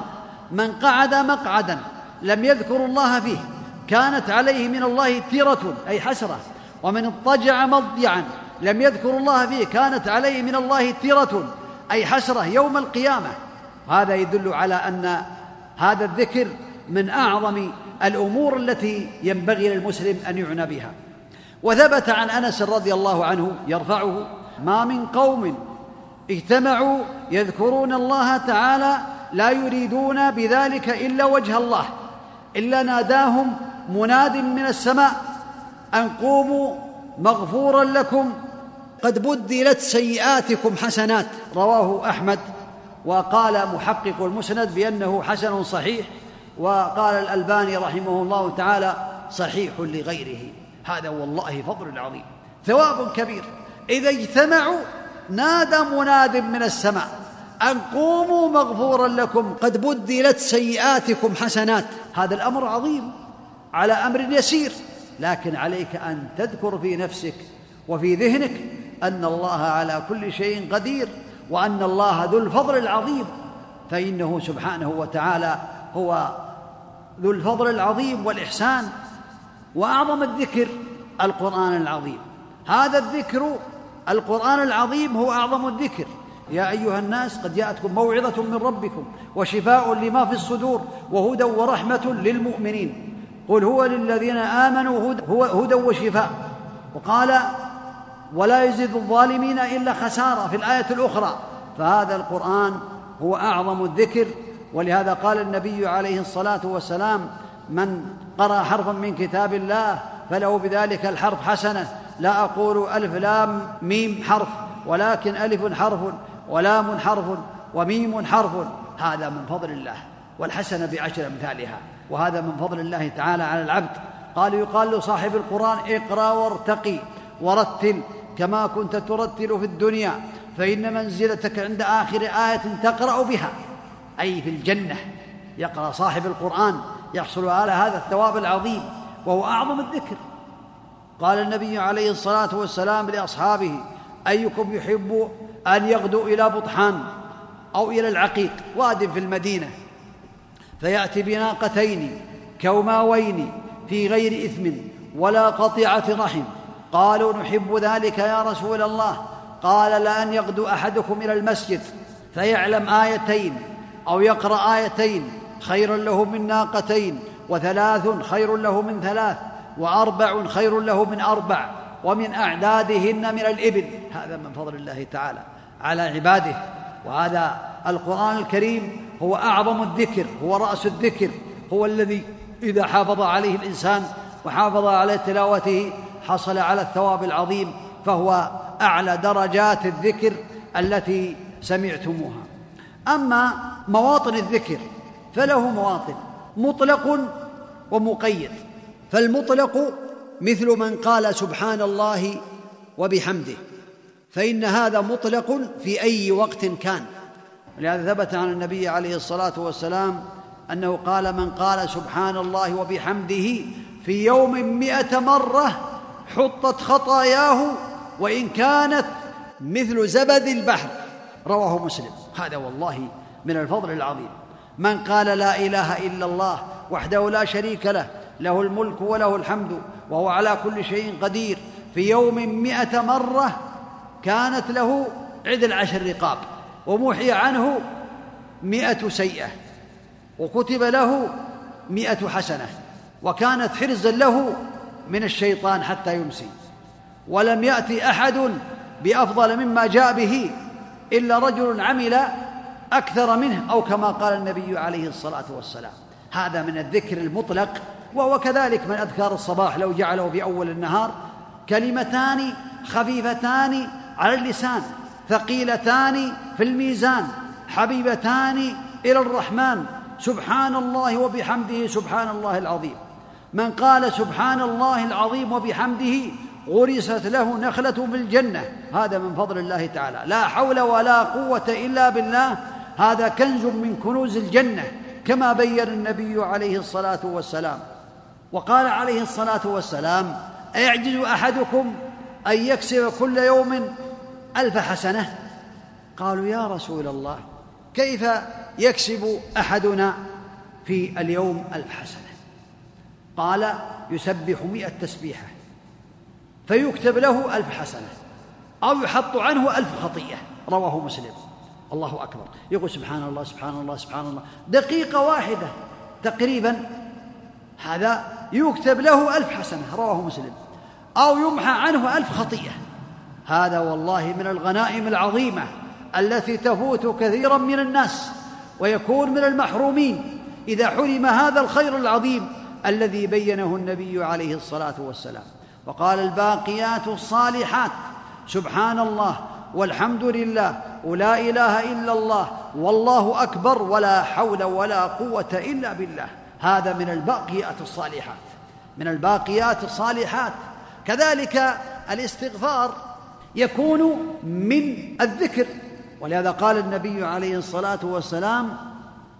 من قعد مقعدا لم يذكر الله فيه كانت عليه من الله تيرة أي حسرة. ومن اضطجع مضجعا لم يذكر الله فيه كانت عليه من الله تيرة أي حسرة يوم القيامة. هذا يدل على أن هذا الذكر من أعظم الأمور التي ينبغي للمسلم أن يعنى بها. وثبت عن أنس رضي الله عنه يرفعه ما من قوم اجتمعوا يذكرون الله تعالى لا يريدون بذلك إلا وجه الله إلا ناداهم مناد من السماء أن قوموا مغفورا لكم قد بدلت سيئاتكم حسنات. رواه أحمد. وقال محقق المسند بأنه حسن صحيح وقال الألباني رحمه الله تعالى صحيح لغيره. هذا والله فضل عظيم. ثواب كبير. إذا اجتمعوا نادى مناد من السماء أن قوموا مغفورا لكم قد بدلت سيئاتكم حسنات. هذا الأمر عظيم على أمر يسير. لكن عليك أن تذكر في نفسك وفي ذهنك أن الله على كل شيء قدير. وأن الله ذو الفضل العظيم. فإنه سبحانه وتعالى هو ذو الفضل العظيم والإحسان وأعظم الذكر القرآن العظيم. هذا الذكر القرآن العظيم هو أعظم الذكر. يا أيها الناس قد جاءتكم موعظة من ربكم وشفاء لما في الصدور وهدى ورحمة للمؤمنين. قل هو للذين آمنوا هدى, هو هدى وشفاء. وقال ولا يزيد الظالمين إلا خسارة في الآية الأخرى. فهذا القرآن هو أعظم الذكر ولهذا قال النبي عليه الصلاة والسلام من قرأ حرفا من كتاب الله فله بذلك الحرف حسنة. لا أقول ألف لام ميم حرف ولكن ألف حرف ولام حرف وميم حرف. هذا من فضل الله والحسنه بعشر أمثالها. وهذا من فضل الله تعالى على العبد. قال يقال لصاحب القرآن اقرأ وارتقي. ورتل كما كنت ترتل في الدنيا فإن منزلتك عند آخر آية تقرأ بها. أي في الجنة. يقرأ صاحب القرآن يحصل على هذا الثواب العظيم وهو أعظم الذكر. قال النبي عليه الصلاة والسلام لأصحابه أيكم يحب أن يغدو إلى بطحان أو إلى العقيق؟ واد في المدينة. فيأتي بناقتين كوماوين في غير إثم ولا قطيعة رحم. قالوا نحب ذلك يا رسول الله. قال لأن يغدو أحدكم إلى المسجد فيعلم آيتين أو يقرأ آيتين خير له من ناقتين وثلاث خير له من ثلاث وأربع خير له من أربع ومن أعدادهن من الإبل. هذا من فضل الله تعالى على عباده. وهذا القرآن الكريم هو أعظم الذكر هو رأس الذكر هو الذي إذا حافظ عليه الإنسان وحافظ على تلاوته حصل على الثواب العظيم فهو أعلى درجات الذكر التي سمعتموها. أما مواطن الذكر فله مواطن مطلق ومقيد فالمطلق مثل من قال سبحان الله وبحمده فإن هذا مطلق في أي وقت كان. ولهذا ثبت عن النبي عليه الصلاة والسلام أنه قال من قال سبحان الله وبحمده في يوم مئة مرة حطت خطاياه وإن كانت مثل زبد البحر. رواه مسلم. هذا والله من الفضل العظيم. من قال لا إله إلا الله وحده لا شريك له له الملك وله الحمد وهو على كل شيء قدير. في يوم مئة مرة كانت له عدل عشر رقاب ومحي عنه مئة سيئة وكتب له مئة حسنة وكانت حرزا له من الشيطان حتى يمسي. ولم يأتي أحد بأفضل مما جاء به إلا رجل عمل أكثر منه أو كما قال النبي عليه الصلاة والسلام. هذا من الذكر المطلق وهو كذلك من أذكار الصباح لو جعله في أول النهار كلمتان خفيفتان على اللسان ثقيلتان في الميزان حبيبتان إلى الرحمن سبحان الله وبحمده سبحان الله العظيم. من قال سبحان الله العظيم وبحمده غرست له نخلة في الجنة. هذا من فضل الله تعالى. لا حول ولا قوة إلا بالله. هذا كنز من كنوز الجنة كما بين النبي عليه الصلاة والسلام. وقال عليه الصلاة والسلام أيعجز أحدكم أن يكسب كل يوم ألف حسنة؟ قالوا يا رسول الله كيف يكسب أحدنا في اليوم ألف حسنة؟ قال يسبح مئة تسبيحة فيكتب له ألف حسنة أو يحط عنه ألف خطيئة. رواه مسلم. الله أكبر. يقول سبحان الله سبحان الله سبحان الله. دقيقة واحدة تقريبا. هذا يكتب له ألف حسنة. رواه مسلم. أو يمحى عنه ألف خطيئة. هذا والله من الغنائم العظيمة التي تفوت كثيرا من الناس ويكون من المحرومين. إذا حرم هذا الخير العظيم الذي بينه النبي عليه الصلاة والسلام. وقال الباقيات الصالحات سبحان الله والحمد لله ولا إله إلا الله والله أكبر ولا حول ولا قوة إلا بالله. هذا من الباقيات الصالحات. من الباقيات الصالحات. كذلك الاستغفار يكون من الذكر. ولهذا قال النبي عليه الصلاة والسلام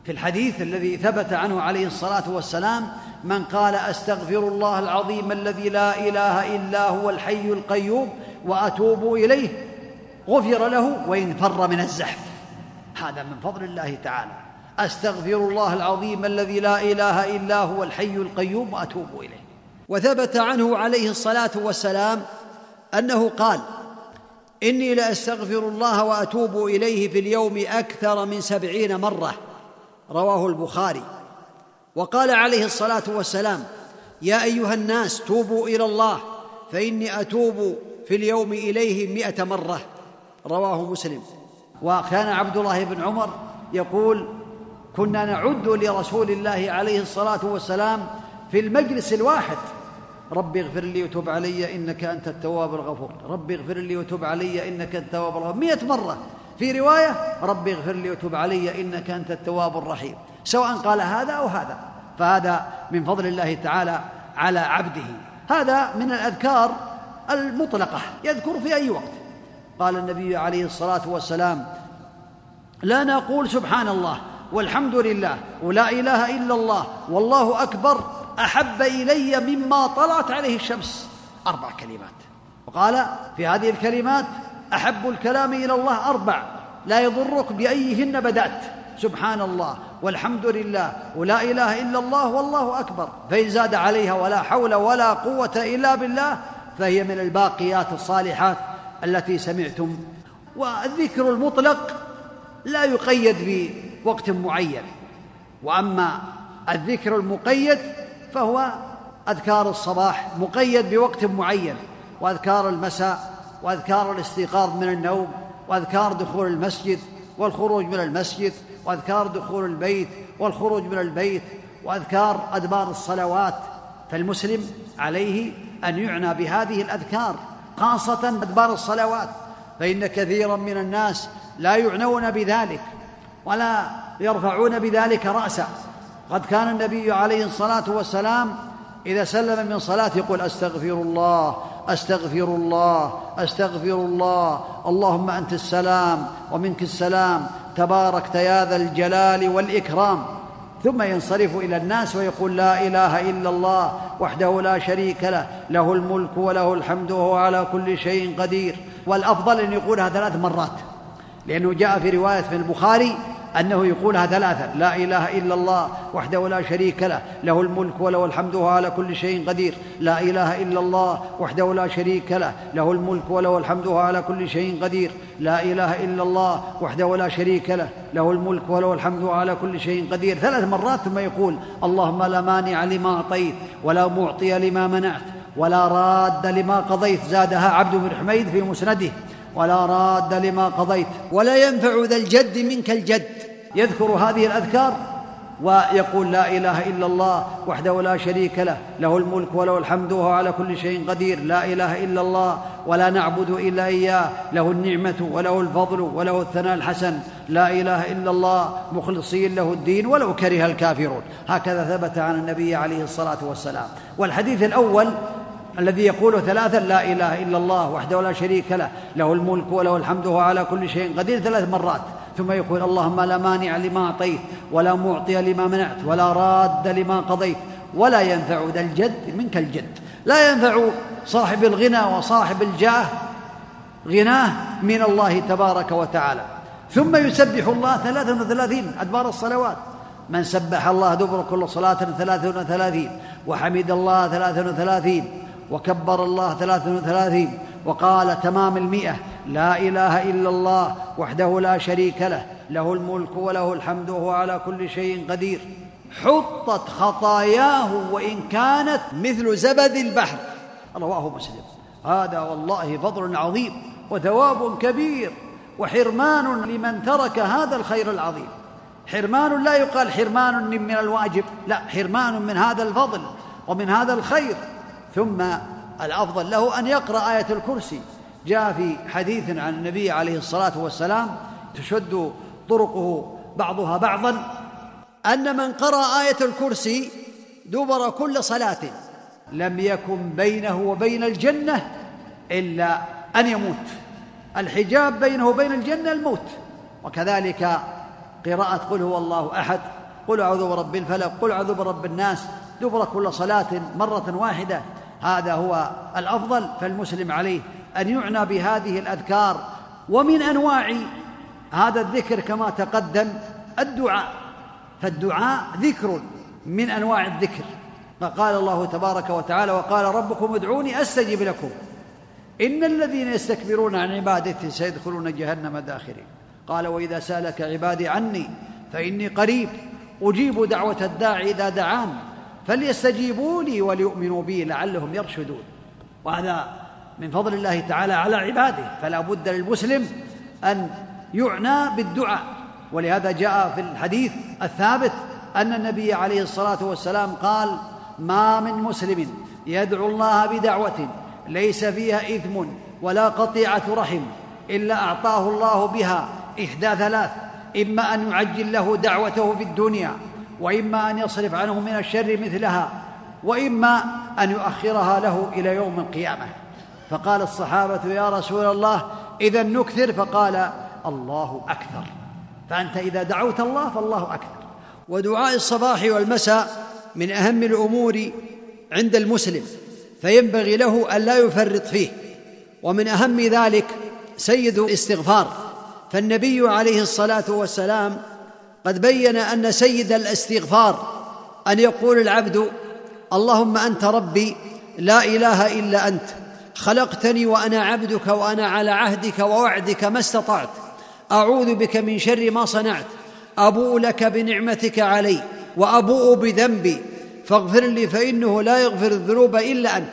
في الحديث الذي ثبت عنه عليه الصلاة والسلام من قال أستغفر الله العظيم الذي لا إله إلا هو الحي القيوم وأتوب إليه غفر له وإن فر من الزحف. هذا من فضل الله تعالى. أستغفر الله العظيم الذي لا إله إلا هو الحي القيوم وأتوب إليه. وثبت عنه عليه الصلاة والسلام أنه قال إني لأستغفر الله وأتوب إليه في اليوم أكثر من سبعين مرة. رواه البخاري. وقال عليه الصلاة والسلام يا أيها الناس توبوا إلى الله فإني أتوب في اليوم إليه مائه مرة. رواه مسلم. وكان عبد الله بن عمر يقول كنا نعد لرسول الله عليه الصلاة والسلام في المجلس الواحد. رب اغفر لي وتب علي إنك أنت التواب الغفور. رب اغفر لي وتب علي إنك التواب الغفور. مئة مرة. في رواية رب اغفر لي وتب علي إنك أنت التواب الرحيم. سواء قال هذا أو هذا. فهذا من فضل الله تعالى على عبده. هذا من الأذكار المطلقة يذكر في أي وقت. قال النبي عليه الصلاة والسلام لا نقول سبحان الله والحمد لله ولا إله إلا الله والله أكبر أحب إلي مما طلعت عليه الشمس. أربع كلمات. وقال في هذه الكلمات أحب الكلام إلى الله أربع. لا يضرك بأيهن بدأت. سبحان الله. والحمد لله ولا إله إلا الله والله أكبر. فإن زاد عليها ولا حول ولا قوة إلا بالله فهي من الباقيات الصالحات التي سمعتم. والذكر المطلق لا يقيد بوقت معين. وأما الذكر المقيد فهو أذكار الصباح مقيد بوقت معين. وأذكار المساء وأذكار الاستيقاظ من النوم وأذكار دخول المسجد والخروج من المسجد. وأذكار دخول البيت والخروج من البيت وأذكار أدبار الصلوات فالمسلم عليه أن يعنى بهذه الأذكار خاصة أدبار الصلوات فإن كثيرا من الناس لا يعنون بذلك ولا يرفعون بذلك راسا. قد كان النبي عليه الصلاة والسلام إذا سلم من صلاة يقول أستغفر الله أستغفر الله أستغفر الله. اللهم أنت السلام ومنك السلام. تباركت يا ذا الجلال والإكرام. ثم ينصرف إلى الناس ويقول لا إله إلا الله وحده لا شريك له. له الملك وله الحمد وهو على كل شيء قدير. والأفضل أن يقولها ثلاث مرات. لأنه جاء في رواية في البخاري أنه يقولها ثلاثة لا إله إلا الله وحده لا شريك له له الملك وله الحمد وهو على كل شيء قدير. لا إله إلا الله وحده لا شريك له له الملك وله الحمد وهو على كل شيء قدير. لا إله إلا الله وحده لا شريك له له الملك وله الحمد وهو على كل شيء قدير. ثلاث مرات ثم يقول اللهم لا مانع لما أعطيت ولا معطي لما منعت ولا راد لما قضيت. زادها عبد بن حميد في مسنده ولا راد لما قضيت. ولا ينفع ذا الجد منك الجد. يذكر هذه الأذكار ويقول لا إله إلا الله وحده لا شريك له له الملك وله الحمد وهو على كل شيء قدير لا إله إلا الله ولا نعبد إلا إياه له النعمة وله الفضل وله الثناء الحسن لا إله إلا الله مخلصين له الدين ولو كره الكافرون. هكذا ثبت عن النبي عليه الصلاة والسلام. والحديث الأول الذي يقول ثلاثا لا إله إلا الله وحده لا شريك له له الملك وله الحمد وهو على كل شيء قدير ثلاث مرات. ثم يقول اللهم لا مانع لما أعطيت ولا معطي لما منعت ولا راد لما قضيت ولا ينفع ذا الجد منك الجد. لا ينفع صاحب الغنى وصاحب الجاه غناه من الله تبارك وتعالى. ثم يسبح الله ثلاثا وثلاثين أدبار الصلوات. من سبح الله دبر كل صلاة ثلاثا وثلاثين وحمد الله ثلاثا وثلاثين وكبر الله ثلاثا وثلاثين وقال تمام المئة لا إله إلا الله وحده لا شريك له له الملك وله الحمد وهو على كل شيء قدير. حطت خطاياه وإن كانت مثل زبد البحر. رواه مسلم. هذا والله فضل عظيم وثواب كبير وحرمان لمن ترك هذا الخير العظيم. حرمان لا يقال حرمان من الواجب لا حرمان من هذا الفضل ومن هذا الخير. ثم الأفضل له أن يقرأ آية الكرسي. جاء في حديث عن النبي عليه الصلاة والسلام تشد طرقه بعضها بعضا أن من قرأ آية الكرسي دبر كل صلاة لم يكن بينه وبين الجنة إلا أن يموت. الحجاب بينه وبين الجنة الموت. وكذلك قراءة قل هو الله أحد قل أعوذ برب الفلق قل أعوذ برب الناس دبر كل صلاة مرة واحدة. هذا هو الأفضل فالمسلم عليه أن يعنى بهذه الأذكار ومن أنواع هذا الذكر كما تقدم الدعاء. فالدعاء ذكر من أنواع الذكر. فقال الله تبارك وتعالى وقال ربكم ادعوني أستجب لكم. إن الذين يستكبرون عن عبادتي سيدخلون جهنم داخرين. قال وإذا سألك عبادي عني فإني قريب أجيب دعوة الداعي إذا دعان. فليستجيبوا لي وليؤمنوا بي لعلهم يرشدون. وهذا من فضل الله تعالى على عباده فلا بد للمسلم أن يعنى بالدعاء. ولهذا جاء في الحديث الثابت أن النبي عليه الصلاة والسلام قال ما من مسلم يدعو الله بدعوة ليس فيها إثم ولا قطيعة رحم إلا أعطاه الله بها إحدى ثلاث إما أن يعجل له دعوته في الدنيا وإما أن يصرف عنه من الشر مثلها وإما أن يؤخرها له إلى يوم القيامة. فقال الصحابة يا رسول الله إذا نكثر فقال الله أكثر. فأنت إذا دعوت الله فالله أكثر. ودعاء الصباح والمساء من أهم الأمور عند المسلم فينبغي له أن لا يفرط فيه. ومن أهم ذلك سيد الاستغفار. فالنبي عليه الصلاة والسلام قد بين أن سيد الاستغفار أن يقول العبد اللهم أنت ربي لا إله إلا أنت خلقتني وأنا عبدك وأنا على عهدك ووعدك ما استطعت. أعوذ بك من شر ما صنعت. أبوء لك بنعمتك علي وأبوء بذنبي. فاغفر لي فإنه لا يغفر الذنوب إلا أنت.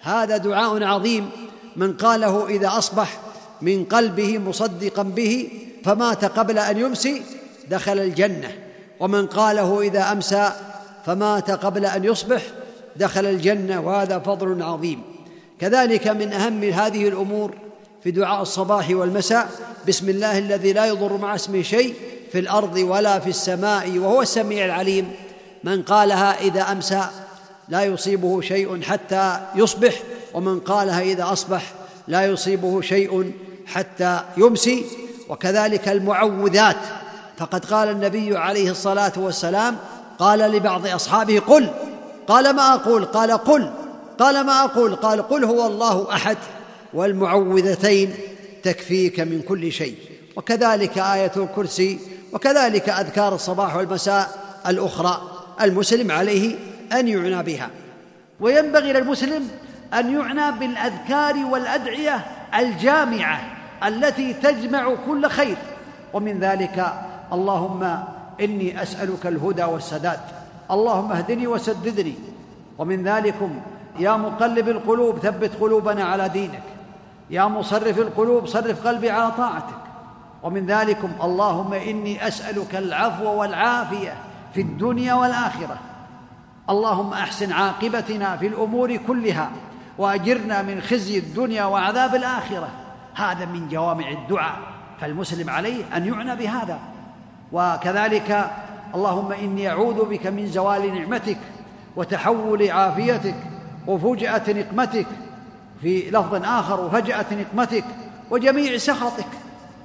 هذا دعاء عظيم. من قاله إذا أصبح من قلبه مصدقا به فمات قبل أن يمسي دخل الجنة. ومن قاله إذا أمسى فمات قبل أن يصبح دخل الجنة. وهذا فضل عظيم. كذلك من أهم هذه الأمور في دعاء الصباح والمساء بسم الله الذي لا يضر مع اسمه شيء في الأرض ولا في السماء وهو السميع العليم. من قالها إذا أمسى لا يصيبه شيء حتى يصبح ومن قالها إذا أصبح لا يصيبه شيء حتى يمسي. وكذلك المعوذات فقد قال النبي عليه الصلاة والسلام قال لبعض أصحابه قل قال ما أقول؟ قال قل. قال ما أقول؟ قال قل هو الله أحد والمعوذتين تكفيك من كل شيء. وكذلك آية الكرسي وكذلك أذكار الصباح والمساء الأخرى المسلم عليه أن يعنى بها. وينبغي للمسلم أن يعنى بالأذكار والأدعية الجامعة التي تجمع كل خير. ومن ذلك اللهم إني أسألك الهدى والسداد. اللهم اهدني وسددني. ومن ذلكم يا مقلب القلوب ثبت قلوبنا على دينك. يا مصرف القلوب صرف قلبي على طاعتك. ومن ذلكم اللهم إني أسألك العفو والعافية في الدنيا والآخرة. اللهم أحسن عاقبتنا في الأمور كلها وأجرنا من خزي الدنيا وعذاب الآخرة. هذا من جوامع الدعاء فالمسلم عليه أن يعنى بهذا. وكذلك اللهم إني أعوذ بك من زوال نعمتك وتحول عافيتك وفجاه نقمتك في لفظ آخر وفجاه نقمتك وجميع سخطك.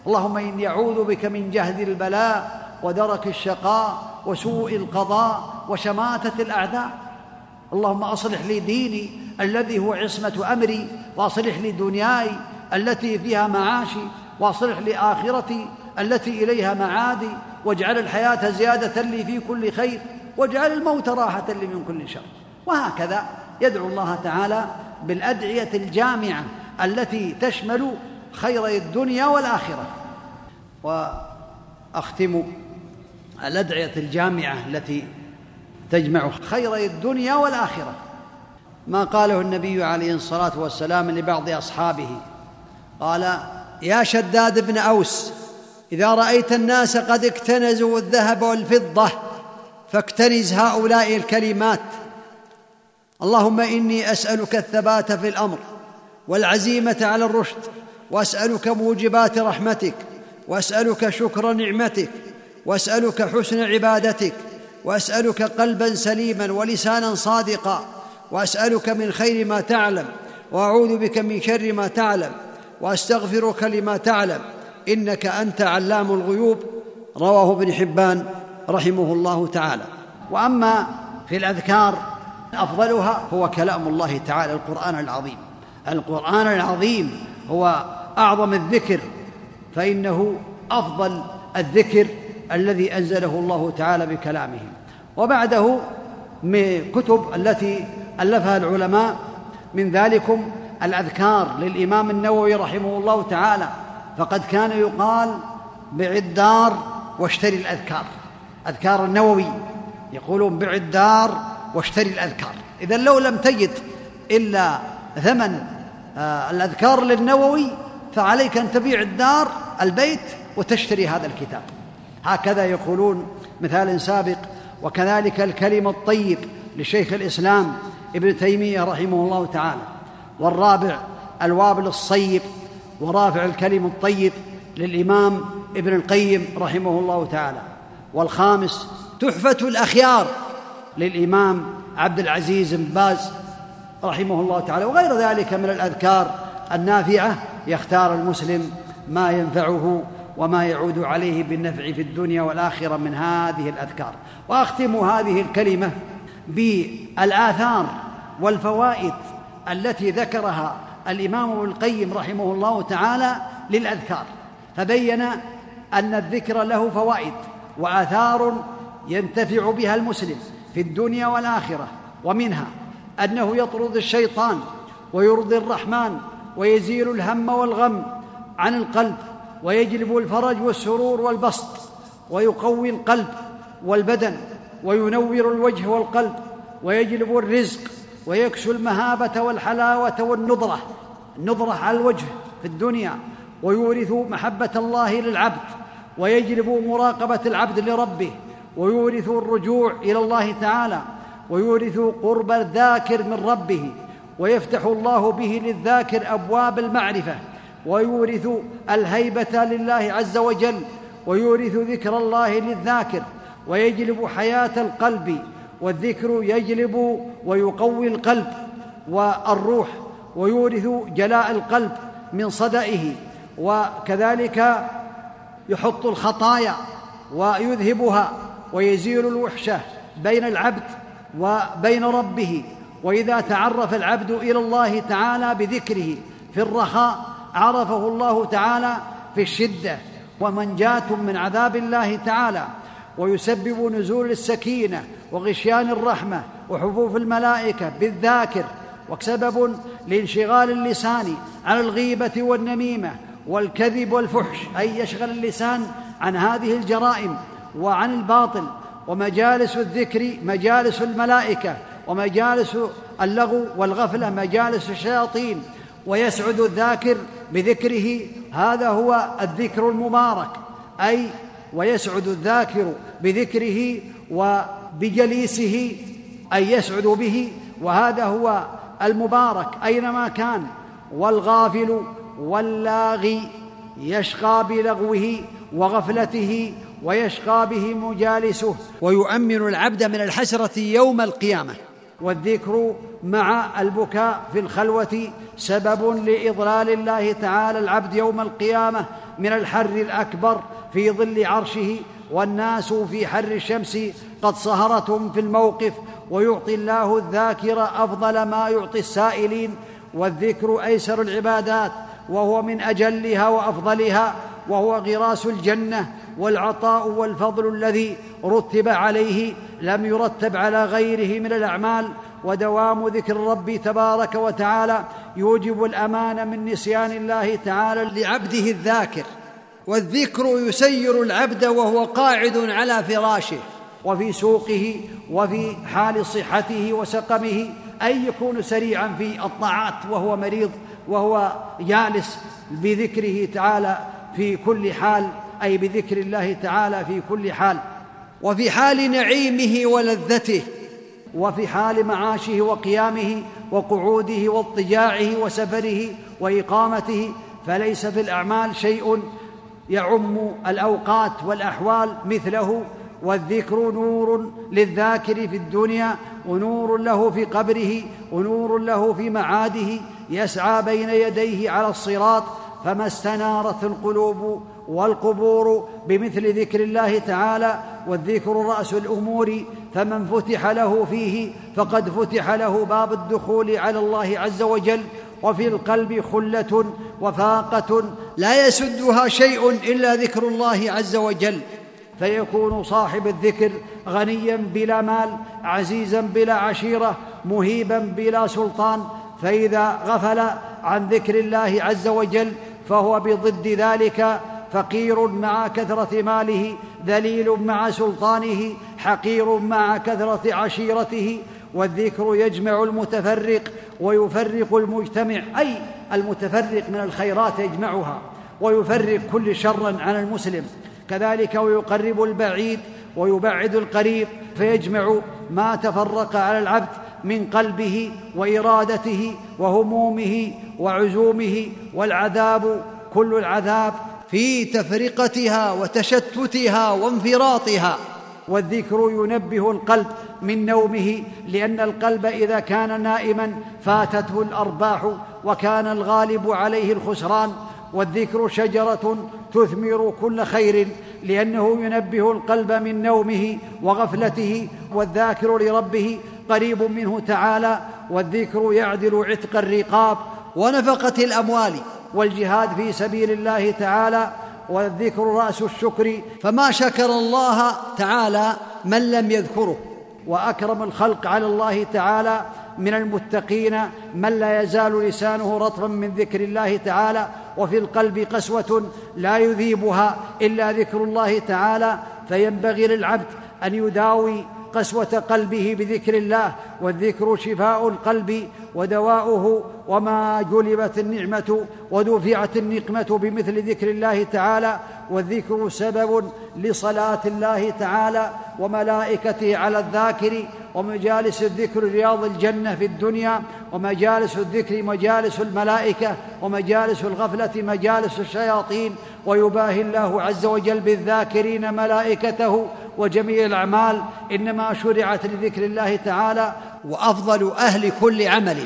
اللهم إني أعوذ بك من جهد البلاء ودرك الشقاء وسوء القضاء وشماتة الأعداء. اللهم أصلح لي ديني الذي هو عصمة أمري وأصلح لي دنياي التي فيها معاشي وأصلح لي آخرتي التي إليها معادي واجعل الحياة زيادة لي في كل خير واجعل الموت راحة لي من كل شر. وهكذا يدعو الله تعالى بالأدعية الجامعة التي تشمل خيري الدنيا والآخرة. وأختم الأدعية الجامعة التي تجمع خيري الدنيا والآخرة. ما قاله النبي عليه الصلاة والسلام لبعض أصحابه. قال يا شداد بن أوس إذا رأيت الناس قد اكتنزوا الذهب والفضة فاكتنز هؤلاء الكلمات اللهم إني أسألك الثبات في الأمر والعزيمة على الرشد وأسألك موجبات رحمتك وأسألك شكر نعمتك وأسألك حسن عبادتك وأسألك قلبا سليما ولسانا صادقا وأسألك من خير ما تعلم وأعوذ بك من شر ما تعلم وأستغفرك لما تعلم إنك أنت علام الغيوب. رواه ابن حبان رحمه الله تعالى. وأما في الأذكار أفضلها هو كلام الله تعالى القرآن العظيم. القرآن العظيم هو أعظم الذكر فإنه أفضل الذكر الذي أنزله الله تعالى بكلامه. وبعده من كتب التي ألفها العلماء من ذلكم الأذكار للإمام النووي رحمه الله تعالى فقد كان يقال بع الدار واشتري الأذكار. أذكار النووي يقولون بع الدار واشتري الأذكار. إذا لو لم تجد إلا ثمن آه، الأذكار للنووي فعليك أن تبيع الدار البيت وتشتري هذا الكتاب. هكذا يقولون مثال سابق وكذلك الكلم الطيب لشيخ الإسلام ابن تيمية رحمه الله تعالى. والرابع الوابل الصيب ورافع الكلم الطيب للإمام ابن القيم رحمه الله تعالى. والخامس تحفة الأخيار للإمام عبد العزيز بن باز رحمه الله تعالى وغير ذلك من الأذكار النافعة يختار المسلم ما ينفعه وما يعود عليه بالنفع في الدنيا والآخرة من هذه الأذكار. وأختم هذه الكلمة بالآثار والفوائد التي ذكرها الإمام ابن القيم رحمه الله تعالى للأذكار. فبين أن الذكر له فوائد وآثار ينتفع بها المسلم. في الدنيا والآخرة ومنها أنه يطرد الشيطان ويرضي الرحمن ويزيل الهم والغم عن القلب ويجلب الفرج والسرور والبسط ويقوي القلب والبدن وينور الوجه والقلب ويجلب الرزق ويكسو المهابة والحلاوة والنضرة النضرة على الوجه في الدنيا ويورث محبة الله للعبد ويجلب مراقبة العبد لربه ويورث الرجوع إلى الله تعالى ويورث قرب الذاكر من ربه ويفتح الله به للذاكر أبواب المعرفة ويورث الهيبة لله عز وجل ويورث ذكر الله للذاكر ويجلب حياة القلب والذكر يجلب ويقوي القلب والروح ويورث جلاء القلب من صدئه وكذلك يحط الخطايا ويذهبها ويزيل الوحشه بين العبد وبين ربه وإذا تعرف العبد إلى الله تعالى بذكره في الرخاء عرفه الله تعالى في الشدة ومنجاة من عذاب الله تعالى ويسبب نزول السكينة وغشيان الرحمة وحفوف الملائكة بالذاكر وسبب لانشغال اللسان عن الغيبة والنميمة والكذب والفحش أي يشغل اللسان عن هذه الجرائم وعن الباطل ومجالس الذكر مجالس الملائكة ومجالس اللغو والغفلة مجالس الشياطين ويسعد الذاكر بذكره. هذا هو الذكر المبارك أي ويسعد الذاكر بذكره وبجليسه أي يسعد به. وهذا هو المبارك أينما كان والغافل واللاغي يشقى بلغوه وغفلته ويشقى به مجالسه. ويؤمن العبد من الحسرة يوم القيامة. والذكر مع البكاء في الخلوة سبب لإضلال الله تعالى العبد يوم القيامة من الحر الأكبر في ظل عرشه. والناس في حر الشمس قد صهرتهم في الموقف. ويعطي الله الذاكر أفضل ما يعطي السائلين. والذكر أيسر العبادات. وهو من أجلها وأفضلها. وهو غراس الجنة. والعطاء والفضل الذي رتب عليه لم يرتب على غيره من الأعمال ودوام ذكر الرب تبارك وتعالى يوجب الأمان من نسيان الله تعالى لعبده الذاكر. والذكر يسير العبد وهو قاعد على فراشه وفي سوقه وفي حال صحته وسقمه أن يكون سريعا في الطاعات وهو مريض وهو جالس بذكره تعالى في كل حال أي بذكر الله تعالى في كل حال وفي حال نعيمه ولذته وفي حال معاشه وقيامه وقعوده واضطجاعه وسفره وإقامته فليس في الأعمال شيء يعم الأوقات والأحوال مثله والذكر نور للذاكر في الدنيا ونور له في قبره ونور له في معاده يسعى بين يديه على الصراط فما استنارت القلوب والقبور بمثل ذكر الله تعالى والذكر رأس الأمور فمن فتح له فيه فقد فتح له باب الدخول على الله عز وجل وفي القلب خلة وفاقة لا يسدها شيء إلا ذكر الله عز وجل. فيكون صاحب الذكر غنيا بلا مال عزيزا بلا عشيرة مهيبا بلا سلطان. فإذا غفل عن ذكر الله عز وجل فهو بضد ذلك فقير مع كثرة ماله ذليل مع سلطانه حقير مع كثرة عشيرته والذكر يجمع المتفرق ويفرق المجتمع أي المتفرق من الخيرات يجمعها ويفرق كل شر عن المسلم. كذلك ويقرب البعيد ويبعد القريب فيجمع ما تفرق على العبد من قلبه وإرادته وهمومه وعزومه والعذاب كل العذاب في تفرقتها وتشتتها وانفراطها. والذكر ينبه القلب من نومه لأن القلب إذا كان نائما فاتته الأرباح وكان الغالب عليه الخسران. والذكر شجرة تثمر كل خير لأنه ينبه القلب من نومه وغفلته. والذاكر لربه قريب منه تعالى. والذكر يعدل عتق الرقاب ونفقة الأموال. والجهاد في سبيل الله تعالى والذكر رأس الشكر. فما شكر الله تعالى من لم يذكره. وأكرم الخلق على الله تعالى من المتقين من لا يزال لسانه رطبا من ذكر الله تعالى. وفي القلب قسوة لا يذيبها إلا ذكر الله تعالى. فينبغي للعبد أن يداوي قسوة قلبه بذكر الله والذكر شفاء القلب ودواؤه وما جلبت النعمة ودفعت النقمة بمثل ذكر الله تعالى والذكر سبب لصلاة الله تعالى وملائكته على الذاكر ومجالس الذكر رياض الجنة في الدنيا ومجالس الذكر مجالس الملائكة ومجالس الغفلة مجالس الشياطين ويباهي الله عز وجل بالذاكرين ملائكته وجميع الأعمال إنما شرعت لذكر الله تعالى وأفضل أهل كل عمل.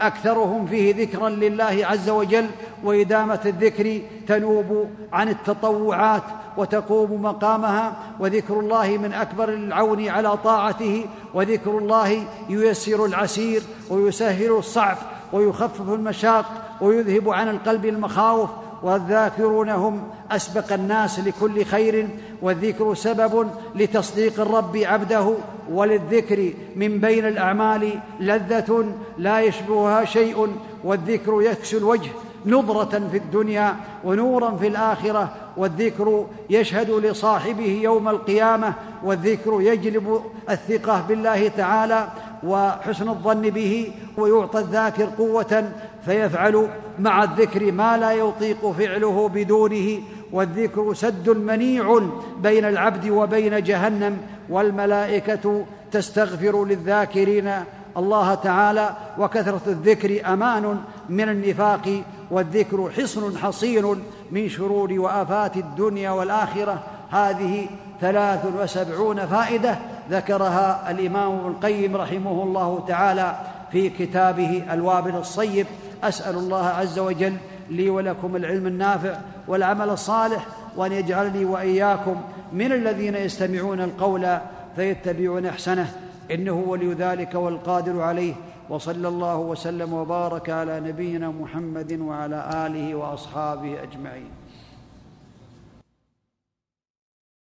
أكثرهم فيه ذكرا لله عز وجل وإدامة الذكر تنوب عن التطوعات وتقوم مقامها. وذكر الله من أكبر العون على طاعته وذكر الله ييسر العسير ويسهل الصعب ويخفف المشاق ويذهب عن القلب المخاوف والذاكرون هم أسبق الناس لكل خير والذكر سبب لتصديق الرب عبده وللذكر من بين الأعمال لذة لا يشبهها شيء والذكر يكسو الوجه نضره في الدنيا ونورا في الآخرة والذكر يشهد لصاحبه يوم القيامة والذكر يجلب الثقة بالله تعالى وحسن الظن به ويعطى الذاكر قوة فيفعل مع الذكر ما لا يطيق فعله بدونه والذكر سد منيع بين العبد وبين جهنم والملائكة تستغفر للذاكرين الله تعالى وكثرة الذكر أمان من النفاق والذكر حصن حصين من شرور وآفات الدنيا والآخرة. هذه ثلاث وسبعون فائدة ذكرها الإمام ابن القيم رحمه الله تعالى في كتابه الوابل الصيب. أسأل الله عز وجل لي ولكم العلم النافع والعمل الصالح وأن يجعلني وإياكم من الذين يستمعون القول فيتبعون أحسنه. إنه ولي ذلك والقادر عليه. وصلى الله وسلم وبارك على نبينا محمد وعلى آله وأصحابه أجمعين.